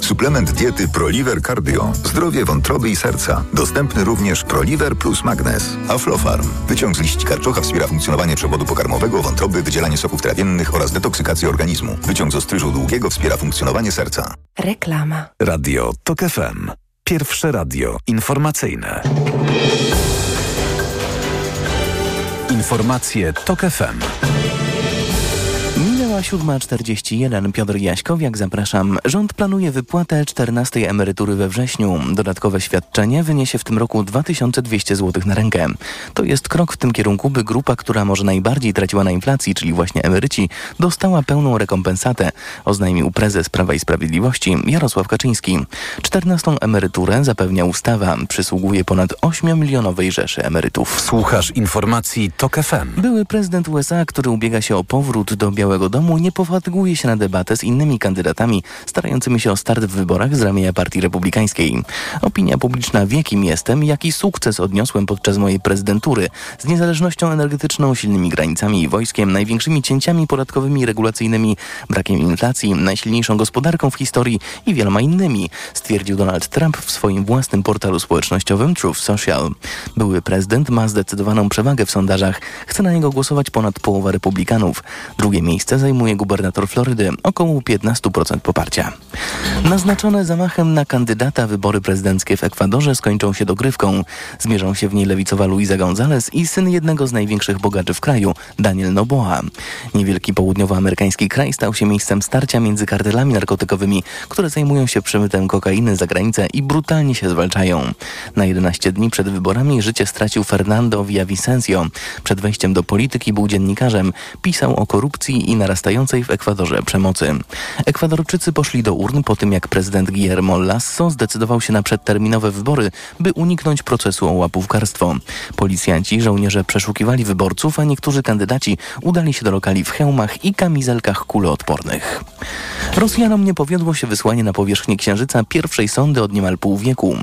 Suplement diety ProLiver Cardio. Zdrowie wątroby i serca. Dostępny również ProLiver plus Magnes. Aflofarm. Wyciąg z liści karczocha wspiera funkcjonowanie przewodu pokarmowego, wątroby, wydzielanie soków trawiennych oraz detoksykację organizmu. Wyciąg z ostryżu długiego wspiera funkcjonowanie serca. Reklama. Radio TOK FM. Pierwsze radio informacyjne. Informacje TOK FM. Minęła 7.41. Piotr Jaśkowiak, zapraszam. Rząd planuje wypłatę 14 emerytury we wrześniu. Dodatkowe świadczenie wyniesie w tym roku 2200 zł na rękę. To jest krok w tym kierunku, by grupa, która może najbardziej traciła na inflacji, czyli właśnie emeryci, dostała pełną rekompensatę, oznajmił prezes Prawa i Sprawiedliwości Jarosław Kaczyński. 14 emeryturę zapewnia ustawa. Przysługuje ponad 8-milionowej rzeszy emerytów. Słuchasz informacji TOK FM. Były prezydent USA, który ubiega się o powrót do Białego Domu, domu nie pofatyguje się na debatę z innymi kandydatami starającymi się o start w wyborach z ramienia Partii Republikańskiej. Opinia publiczna wie, kim jestem jaki sukces odniosłem podczas mojej prezydentury z niezależnością energetyczną, silnymi granicami i wojskiem, największymi cięciami podatkowymi i regulacyjnymi, brakiem inflacji, najsilniejszą gospodarką w historii i wieloma innymi, stwierdził Donald Trump w swoim własnym portalu społecznościowym Truth Social. Były prezydent ma zdecydowaną przewagę w sondażach. Chce na niego głosować ponad połowa republikanów. Drugie miejsce zajmuje gubernator Florydy, około 15% poparcia. Naznaczone zamachem na kandydata wybory prezydenckie w Ekwadorze skończą się dogrywką. Zmierzą się w niej lewicowa Luisa González i syn jednego z największych bogaczy w kraju, Daniel Noboa. Niewielki południowoamerykański kraj stał się miejscem starcia między kartelami narkotykowymi, które zajmują się przemytem kokainy za granicę i brutalnie się zwalczają. Na 11 dni przed wyborami życie stracił Fernando Villavicencio. Przed wejściem do polityki był dziennikarzem. Pisał o korupcji i narastającej w Ekwadorze przemocy. Ekwadorczycy poszli do urn po tym, jak prezydent Guillermo Lasso zdecydował się na przedterminowe wybory, by uniknąć procesu o łapówkarstwo. Policjanci, żołnierze przeszukiwali wyborców, a niektórzy kandydaci udali się do lokali w hełmach i kamizelkach kuloodpornych. Rosjanom nie powiodło się wysłanie na powierzchnię Księżyca pierwszej sondy od niemal pół wieku.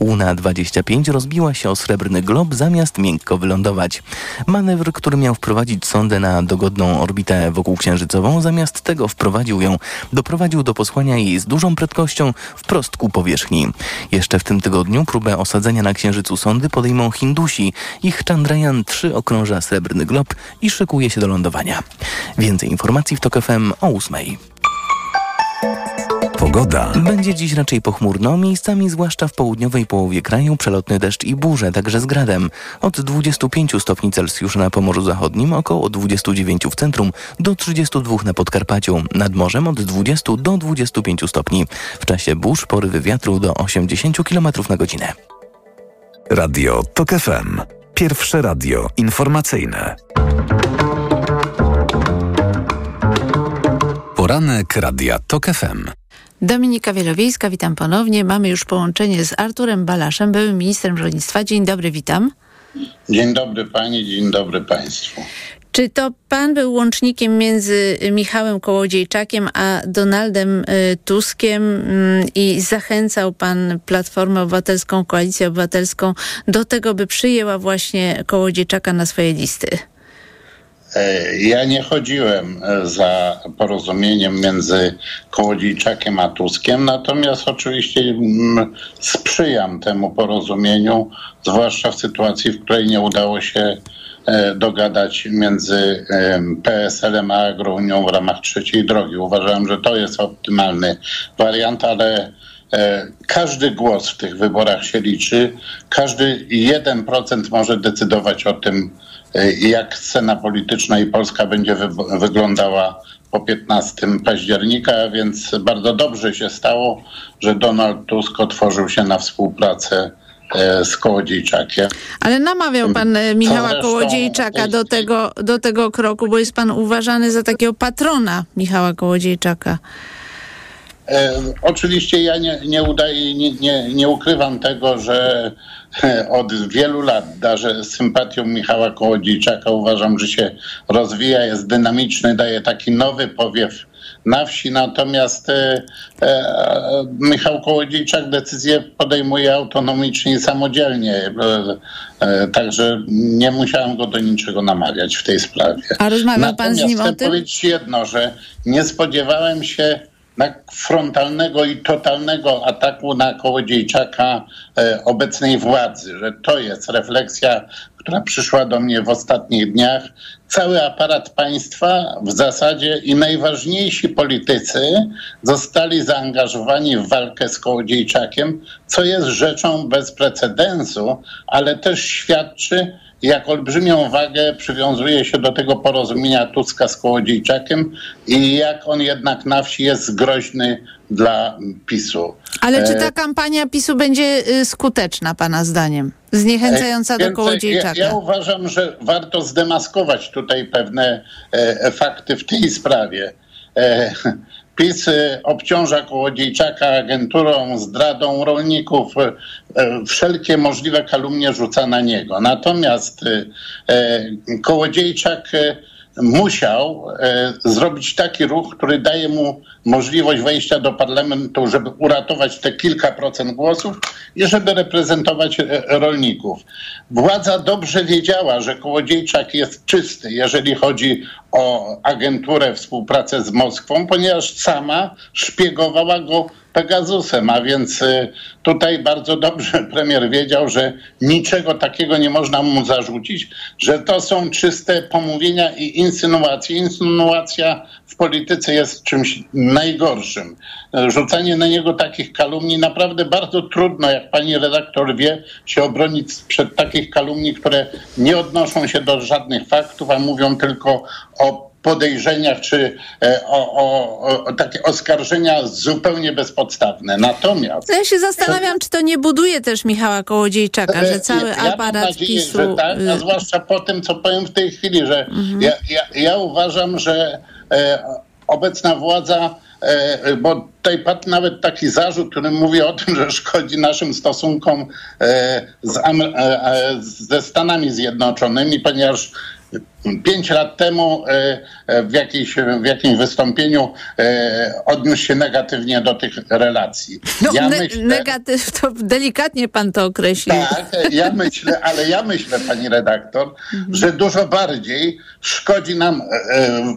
Łuna 25 rozbiła się o srebrny glob zamiast miękko wylądować. Manewr, który miał wprowadzić sondę na dogodną orbitę wokół księżycową, zamiast tego wprowadził ją, doprowadził do posłania jej z dużą prędkością wprost ku powierzchni. Jeszcze w tym tygodniu próbę osadzenia na księżycu sondy podejmą Hindusi. Ich Chandrayaan 3 okrąża srebrny glob i szykuje się do lądowania. Więcej informacji w TOK o 8. Pogoda. Będzie dziś raczej pochmurno, miejscami zwłaszcza w południowej połowie kraju przelotny deszcz i burze, także z gradem. Od 25 stopni Celsjusza na Pomorzu Zachodnim, około 29 w centrum, do 32 na Podkarpaciu. Nad morzem od 20 do 25 stopni. W czasie burz porywy wiatru do 80 km na godzinę. Radio TOK FM. Pierwsze radio informacyjne. Poranek Radia TOK FM. Dominika Wielowiejska, witam ponownie. Mamy już połączenie z Arturem Balaszem, byłym ministrem rolnictwa. Dzień dobry, witam. Dzień dobry pani, dzień dobry państwu. Czy to pan był łącznikiem między Michałem Kołodziejczakiem a Donaldem y, Tuskiem mm, i zachęcał pan Platformę Obywatelską, Koalicję Obywatelską do tego, by przyjęła właśnie Kołodziejczaka na swoje listy? E, Ja nie chodziłem e, za porozumieniem między Kołodziejczakiem a Tuskiem, natomiast oczywiście mm, sprzyjam temu porozumieniu, zwłaszcza w sytuacji, w której nie udało się e, dogadać między em, PSL-em a Agrounią w ramach trzeciej drogi. Uważałem, że to jest optymalny wariant, ale każdy głos w tych wyborach się liczy. Każdy 1% może decydować o tym, jak scena polityczna i Polska będzie wy- wyglądała po 15 października, więc bardzo dobrze się stało, że Donald Tusk otworzył się na współpracę e, z Kołodziejczakiem. Ale namawiał pan e, Michała zresztą Kołodziejczaka do tego, do tego kroku, bo jest pan uważany za takiego patrona Michała Kołodziejczaka. E, oczywiście ja nie, nie udaję, nie, nie, nie ukrywam tego, że e, od wielu lat darzę sympatią Michała Kołodziejczaka. Uważam, że się rozwija, jest dynamiczny, daje taki nowy powiew na wsi, natomiast e, e, Michał Kołodziejczak decyzje podejmuje autonomicznie i samodzielnie, e, e, także nie musiałem go do niczego namawiać w tej sprawie. A rozmawiał pan z Natomiast nim o chcę tym? powiedzieć jedno, że nie spodziewałem się frontalnego i totalnego ataku na Kołodziejczaka e, obecnej władzy, że to jest refleksja, która przyszła do mnie w ostatnich dniach. Cały aparat państwa w zasadzie i najważniejsi politycy zostali zaangażowani w walkę z Kołodziejczakiem, co jest rzeczą bez precedensu, ale też świadczy, jak olbrzymią wagę przywiązuje się do tego porozumienia Tuska z Kołodziejczakiem i jak on jednak na wsi jest groźny dla PiSu. Ale czy E, ta kampania PiSu będzie y, skuteczna pana zdaniem? Zniechęcająca do Więcej, Kołodziejczaka? Ja, ja uważam, że warto zdemaskować tutaj pewne e, fakty w tej sprawie. E, PiS obciąża Kołodziejczaka agenturą, zdradą rolników, e, wszelkie możliwe kalumnie rzuca na niego. Natomiast e, e, Kołodziejczak musiał zrobić taki ruch, który daje mu możliwość wejścia do parlamentu, żeby uratować te kilka procent głosów i żeby reprezentować e, rolników. Władza dobrze wiedziała, że Kołodziejczak jest czysty, jeżeli chodzi o agenturę, współpracę z Moskwą, ponieważ sama szpiegowała go Pegasusem, a więc y, tutaj bardzo dobrze premier wiedział, że niczego takiego nie można mu zarzucić, że to są czyste pomówienia i insynuacje. Insynuacja w polityce jest czymś najgorszym. Rzucanie na niego takich kalumni naprawdę bardzo trudno, jak pani redaktor wie, się obronić przed takich kalumni, które nie odnoszą się do żadnych faktów, a mówią tylko o podejrzeniach czy e, o, o, o, takie oskarżenia zupełnie bezpodstawne. Natomiast... Ja się zastanawiam, czy to nie buduje też Michała Kołodziejczaka, że cały ja aparat mam nadzieję, PiSu... Że tak, a y, zwłaszcza po tym, co powiem w tej chwili, że Mhm. ja, ja, ja uważam, że e, obecna władza e, bo tutaj padł nawet taki zarzut, który mówi o tym, że szkodzi naszym stosunkom e, z, e, ze Stanami Zjednoczonymi, ponieważ Pięć lat temu e, e, w, jakiejś, w jakimś wystąpieniu e, odniósł się negatywnie do tych relacji. No, ja ne- myślę, negatyw, to delikatnie pan to określił. tak, ja myślę, ale ja myślę, pani redaktor, że dużo bardziej szkodzi nam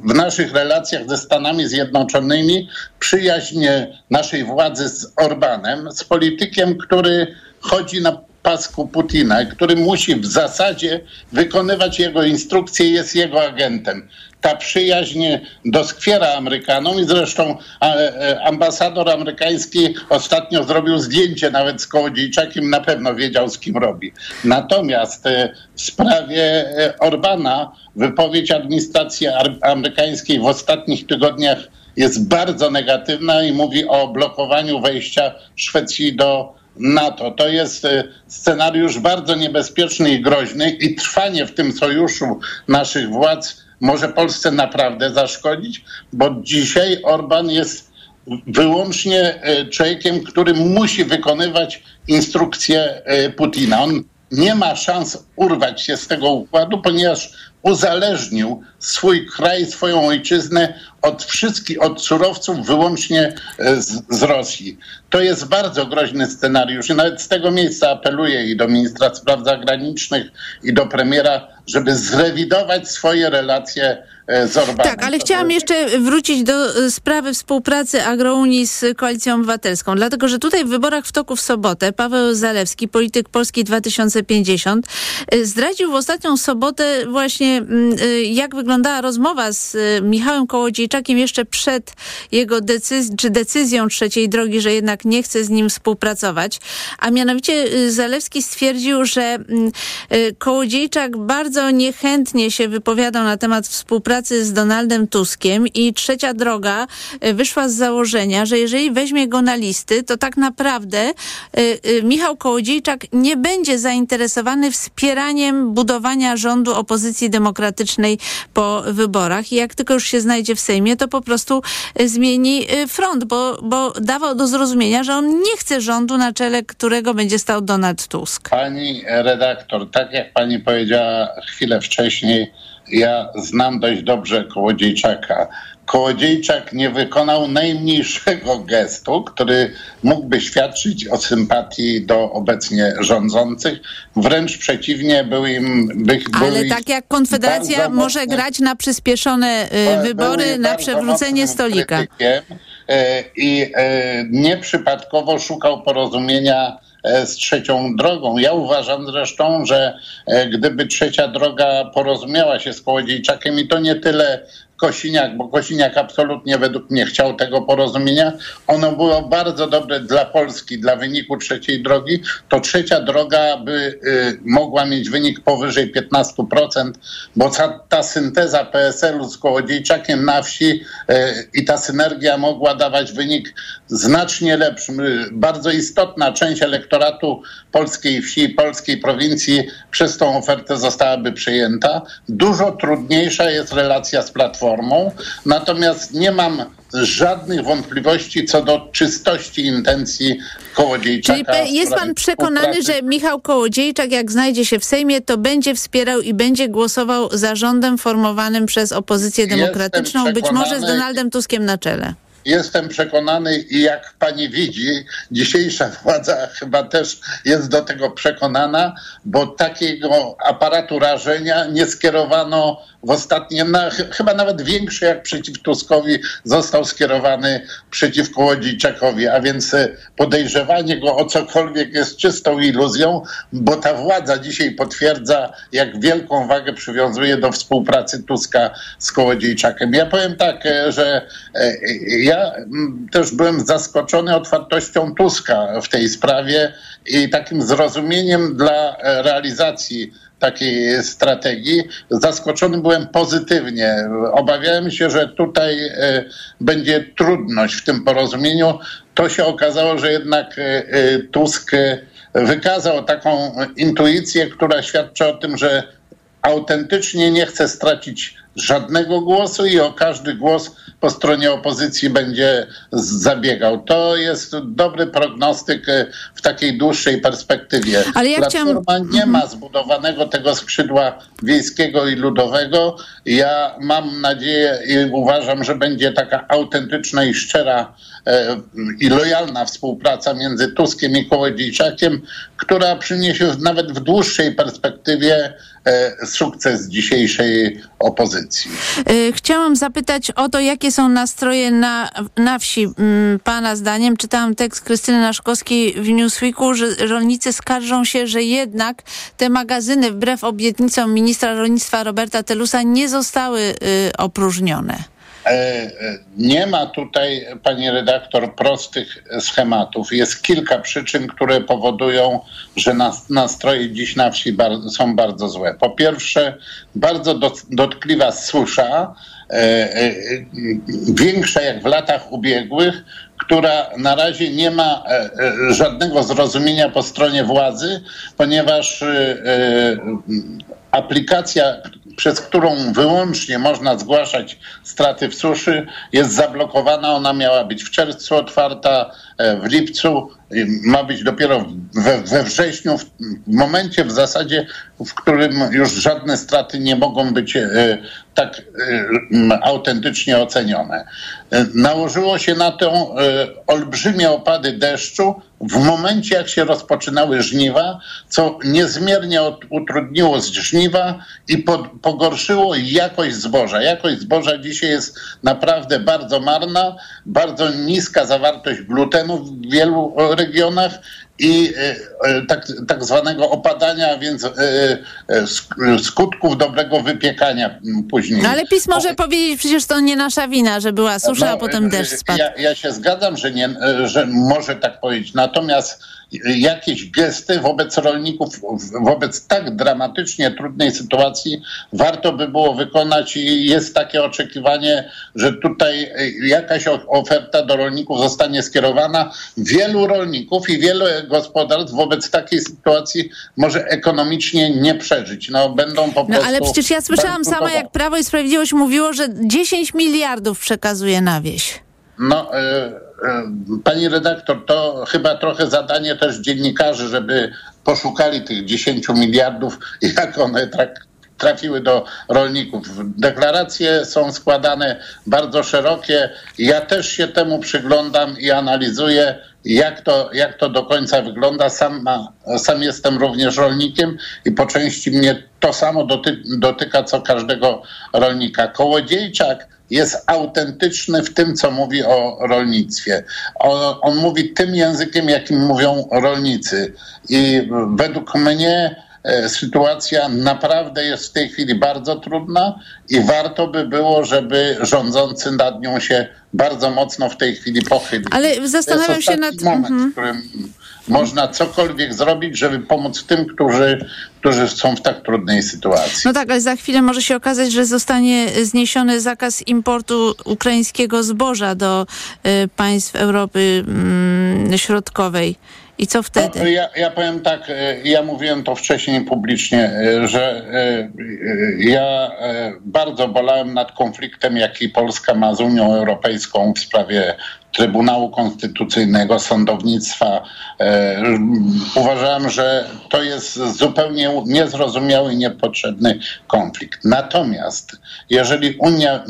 w naszych relacjach ze Stanami Zjednoczonymi przyjaźń naszej władzy z Orbanem, z politykiem, który chodzi na pasku Putina, który musi w zasadzie wykonywać jego instrukcje, jest jego agentem. Ta przyjaźń doskwiera Amerykanom i zresztą e, ambasador amerykański ostatnio zrobił zdjęcie nawet z Kołodziejczakiem, na pewno wiedział z kim robi. Natomiast e, w sprawie e, Orbana wypowiedź administracji amerykańskiej w ostatnich tygodniach jest bardzo negatywna i mówi o blokowaniu wejścia Szwecji do NATO. To jest e, scenariusz bardzo niebezpieczny i groźny i trwanie w tym sojuszu naszych władz może Polsce naprawdę zaszkodzić, bo dzisiaj Orban jest wyłącznie e, człowiekiem, który musi wykonywać instrukcje e, Putina. On nie ma szans urwać się z tego układu, ponieważ uzależnił swój kraj, swoją ojczyznę od wszystkich, od surowców wyłącznie e, z, z Rosji. To jest bardzo groźny scenariusz i nawet z tego miejsca apeluję i do ministra spraw zagranicznych i do premiera, żeby zrewidować swoje relacje z Orbanem. Tak, ale chciałam jeszcze wrócić do y, sprawy współpracy Agrounii z Koalicją Obywatelską, dlatego że tutaj w wyborach w toku w sobotę Paweł Zalewski, polityk Polski 2050, y, zdradził w ostatnią sobotę właśnie mm, jak wyglądała rozmowa z Michałem Kołodziejczakiem jeszcze przed jego decyzją, czy decyzją trzeciej drogi, że jednak nie chce z nim współpracować. A mianowicie Zalewski stwierdził, że mm, Kołodziejczak bardzo niechętnie się wypowiadał na temat współpracy z Donaldem Tuskiem i trzecia droga y, wyszła z założenia, że jeżeli weźmie go na listy, to tak naprawdę y, y, Michał Kołodziejczak nie będzie zainteresowany wspieraniem budowania rządu opozycji demokratycznej po wyborach i jak tylko już się znajdzie w Sejmie, to po prostu zmieni front, bo, bo dawał do zrozumienia, że on nie chce rządu, na czele którego będzie stał Donald Tusk. Pani redaktor, tak jak pani powiedziała chwilę wcześniej, ja znam dość dobrze Kołodziejczaka. Kołodziejczak nie wykonał najmniejszego gestu, który mógłby świadczyć o sympatii do obecnie rządzących. Wręcz przeciwnie, był im... By, Ale tak jak Konfederacja może mocnym- grać na przyspieszone y, wybory, na przewrócenie stolika. e, I e, nieprzypadkowo szukał porozumienia z trzecią drogą. Ja uważam zresztą, że e, gdyby trzecia droga porozumiała się z Kołodziejczakiem i to nie tyle Kosiniak, bo Kosiniak absolutnie według mnie chciał tego porozumienia. Ono było bardzo dobre dla Polski, dla wyniku trzeciej drogi. To trzecia droga by y, mogła mieć wynik powyżej 15%, bo ta, ta synteza PSL-u z Kołodziejczakiem na wsi y, i ta synergia mogła dawać wynik znacznie lepszy. Y, Bardzo istotna część elektoratu polskiej wsi, polskiej prowincji przez tą ofertę zostałaby przyjęta. Dużo trudniejsza jest relacja z Platformą, natomiast nie mam żadnych wątpliwości co do czystości intencji Kołodziejczaka. Czyli jest pan przekonany, że Michał Kołodziejczak, jak znajdzie się w Sejmie, to będzie wspierał i będzie głosował za rządem formowanym przez opozycję demokratyczną, być może z Donaldem Tuskiem na czele. Jestem przekonany i jak pani widzi, dzisiejsza władza chyba też jest do tego przekonana, bo takiego aparatu rażenia nie skierowano w ostatnim, na, ch- chyba nawet większy jak przeciw Tuskowi został skierowany przeciwko Łodziejczakowi, a więc e, podejrzewanie go o cokolwiek jest czystą iluzją, bo ta władza dzisiaj potwierdza, jak wielką wagę przywiązuje do współpracy Tuska z Kołodziejczakiem. Ja powiem tak, e, że e, ja mm, też byłem zaskoczony otwartością Tuska w tej sprawie i takim zrozumieniem dla e, realizacji takiej strategii. Zaskoczony byłem pozytywnie. Obawiałem się, że tutaj e, będzie trudność w tym porozumieniu. To się okazało, że jednak e, Tusk wykazał taką intuicję, która świadczy o tym, że autentycznie nie chce stracić żadnego głosu i o każdy głos po stronie opozycji będzie zabiegał. To jest dobry prognostyk e, w takiej dłuższej perspektywie. Ale ja chciałam- Platforma nie ma zbudowanego tego skrzydła wiejskiego i ludowego. Ja mam nadzieję i uważam, że będzie taka autentyczna i szczera e, i lojalna współpraca między Tuskiem i Kołodziejczakiem, która przyniesie nawet w dłuższej perspektywie sukces dzisiejszej opozycji. Y, Chciałam zapytać o to, jakie są nastroje na, na wsi. mm, Pana zdaniem czytałam tekst Krystyny Naszkowskiej w Newsweeku, że rolnicy skarżą się, że jednak te magazyny wbrew obietnicom ministra rolnictwa Roberta Telusa nie zostały y, opróżnione. E, e, Nie ma tutaj, pani redaktor, prostych schematów. Jest kilka przyczyn, które powodują, że nas- nastroje dziś na wsi są bardzo złe. Po pierwsze, bardzo dot- dotkliwa susza, e, większa jak w latach ubiegłych, która na razie nie ma żadnego zrozumienia po stronie władzy, ponieważ aplikacja, przez którą wyłącznie można zgłaszać straty w suszy, jest zablokowana. Ona miała być w czerwcu otwarta, w lipcu, ma być dopiero we, we wrześniu, w, momencie w zasadzie, w którym już żadne straty nie mogą być e, tak e, autentycznie ocenione. E, Nałożyło się na to e, olbrzymie opady deszczu w momencie, jak się rozpoczynały żniwa, co niezmiernie utrudniło żniwa i pogorszyło jakość zboża. Jakość zboża dzisiaj jest naprawdę bardzo marna, bardzo niska zawartość glutenu w wielu regionach i e, e, tak, tak zwanego opadania, a więc e, sk- skutków dobrego wypiekania później. No ale PiS może powiedzieć, przecież to nie nasza wina, że była susza, a No, potem e, deszcz spadł. Ja, ja się zgadzam, że, nie, że może tak powiedzieć. Natomiast jakieś gesty wobec rolników, wobec tak dramatycznie trudnej sytuacji warto by było wykonać i jest takie oczekiwanie, że tutaj jakaś oferta do rolników zostanie skierowana. Wielu rolników i wiele gospodarstw wobec takiej sytuacji może ekonomicznie nie przeżyć. No, będą po No prostu ale przecież ja słyszałam sama, jak Prawo i Sprawiedliwość mówiło, że 10 miliardów przekazuje na wieś. No, e, pani redaktor, to chyba trochę zadanie też dziennikarzy, żeby poszukali tych 10 miliardów jak one trafiły do rolników. Deklaracje są składane bardzo szerokie. Ja też się temu przyglądam i analizuję, jak to, jak to do końca wygląda. Sam, sam jestem również rolnikiem i po części mnie to samo doty, dotyka co każdego rolnika. Kołodziejczak jest autentyczny w tym, co mówi o rolnictwie. On, on mówi tym językiem, jakim mówią rolnicy. I według mnie e, sytuacja naprawdę jest w tej chwili bardzo trudna i warto by było, żeby rządzący nad nią się bardzo mocno w tej chwili pochylić. Ale zastanawiam to jest się nad- moment, mhm. w którym można cokolwiek zrobić, żeby pomóc tym, którzy, którzy są w tak trudnej sytuacji. No tak, ale za chwilę może się okazać, że zostanie zniesiony zakaz importu ukraińskiego zboża do y, państw Europy mm, Środkowej. I co wtedy? No, ja, ja powiem tak, e, ja mówiłem to wcześniej publicznie, e, że e, ja bardzo bolałem nad konfliktem, jaki Polska ma z Unią Europejską w sprawie Trybunału Konstytucyjnego, sądownictwa. Uważałem, że to jest zupełnie niezrozumiały i niepotrzebny konflikt. Natomiast jeżeli Unia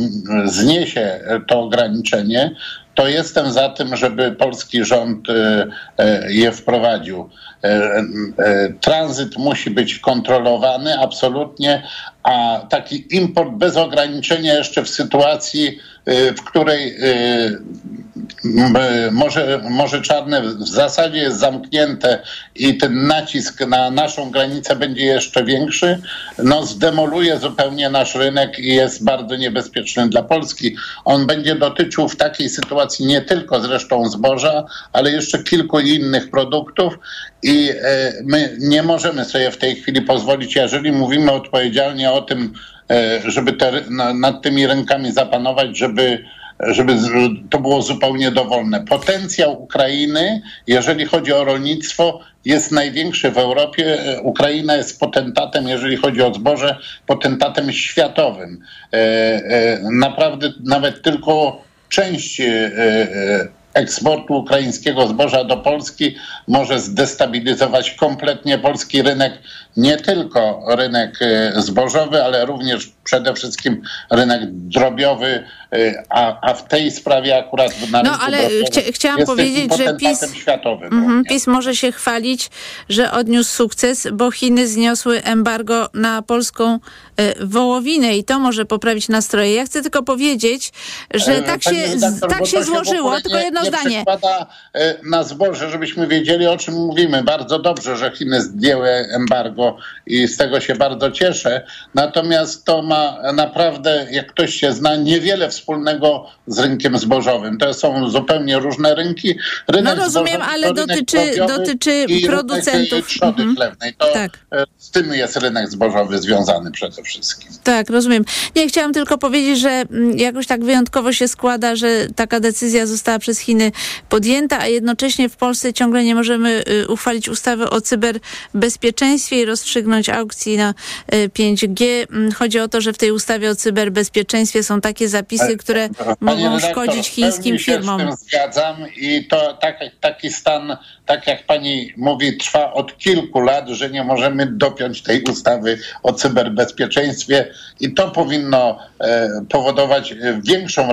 zniesie to ograniczenie, to jestem za tym, żeby polski rząd e, e, je wprowadził. E, tranzyt musi być kontrolowany absolutnie, a taki import bez ograniczenia jeszcze w sytuacji, w której Morze, Morze Czarne w zasadzie jest zamknięte i ten nacisk na naszą granicę będzie jeszcze większy, no zdemoluje zupełnie nasz rynek i jest bardzo niebezpieczny dla Polski. On będzie dotyczył w takiej sytuacji nie tylko zresztą zboża, ale jeszcze kilku innych produktów i e, my nie możemy sobie w tej chwili pozwolić, jeżeli mówimy odpowiedzialnie o tym, e, żeby te, nad tymi rynkami zapanować, żeby żeby to było zupełnie dowolne. Potencjał Ukrainy, jeżeli chodzi o rolnictwo, jest największy w Europie. Ukraina jest potentatem, jeżeli chodzi o zboże, potentatem światowym. E, e, naprawdę nawet tylko część e, eksportu ukraińskiego zboża do Polski może zdestabilizować kompletnie polski rynek, nie tylko rynek zbożowy, ale również przede wszystkim rynek drobiowy, y, a, a w tej sprawie akurat na No ale chcia, chciałam powiedzieć, że PiS, światowym, mm, PiS może się chwalić, że odniósł sukces, bo Chiny zniosły embargo na polską y, wołowinę i to może poprawić nastroje. Ja chcę tylko powiedzieć, że e, tak się, redaktor, tak się złożyło, tylko jedno nie zdanie. przekłada e, na zboże, żebyśmy wiedzieli o czym mówimy. Bardzo dobrze, że Chiny zdjęły embargo i z tego się bardzo cieszę. Natomiast to ma naprawdę, jak ktoś się zna, niewiele wspólnego z rynkiem zbożowym. To są zupełnie różne rynki. Rynek no rozumiem, ale dotyczy, dotyczy producentów. trzody mhm. chlewnej. To tak. E, z tym jest rynek zbożowy związany przede wszystkim. Tak, rozumiem. Nie, chciałam tylko powiedzieć, że mm, jakoś tak wyjątkowo się składa, że taka decyzja została przez Chiny podjęta, a jednocześnie w Polsce ciągle nie możemy y, uchwalić ustawy o cyberbezpieczeństwie i rozstrzygnąć aukcji na 5G. Y, mm, chodzi o to, że w tej ustawie o cyberbezpieczeństwie są takie zapisy, które mogą szkodzić chińskim firmom. Się z tym zgadzam i to tak, taki stan, tak jak pani mówi, trwa od kilku lat, że nie możemy dopiąć tej ustawy o cyberbezpieczeństwie i to powinno e, powodować większą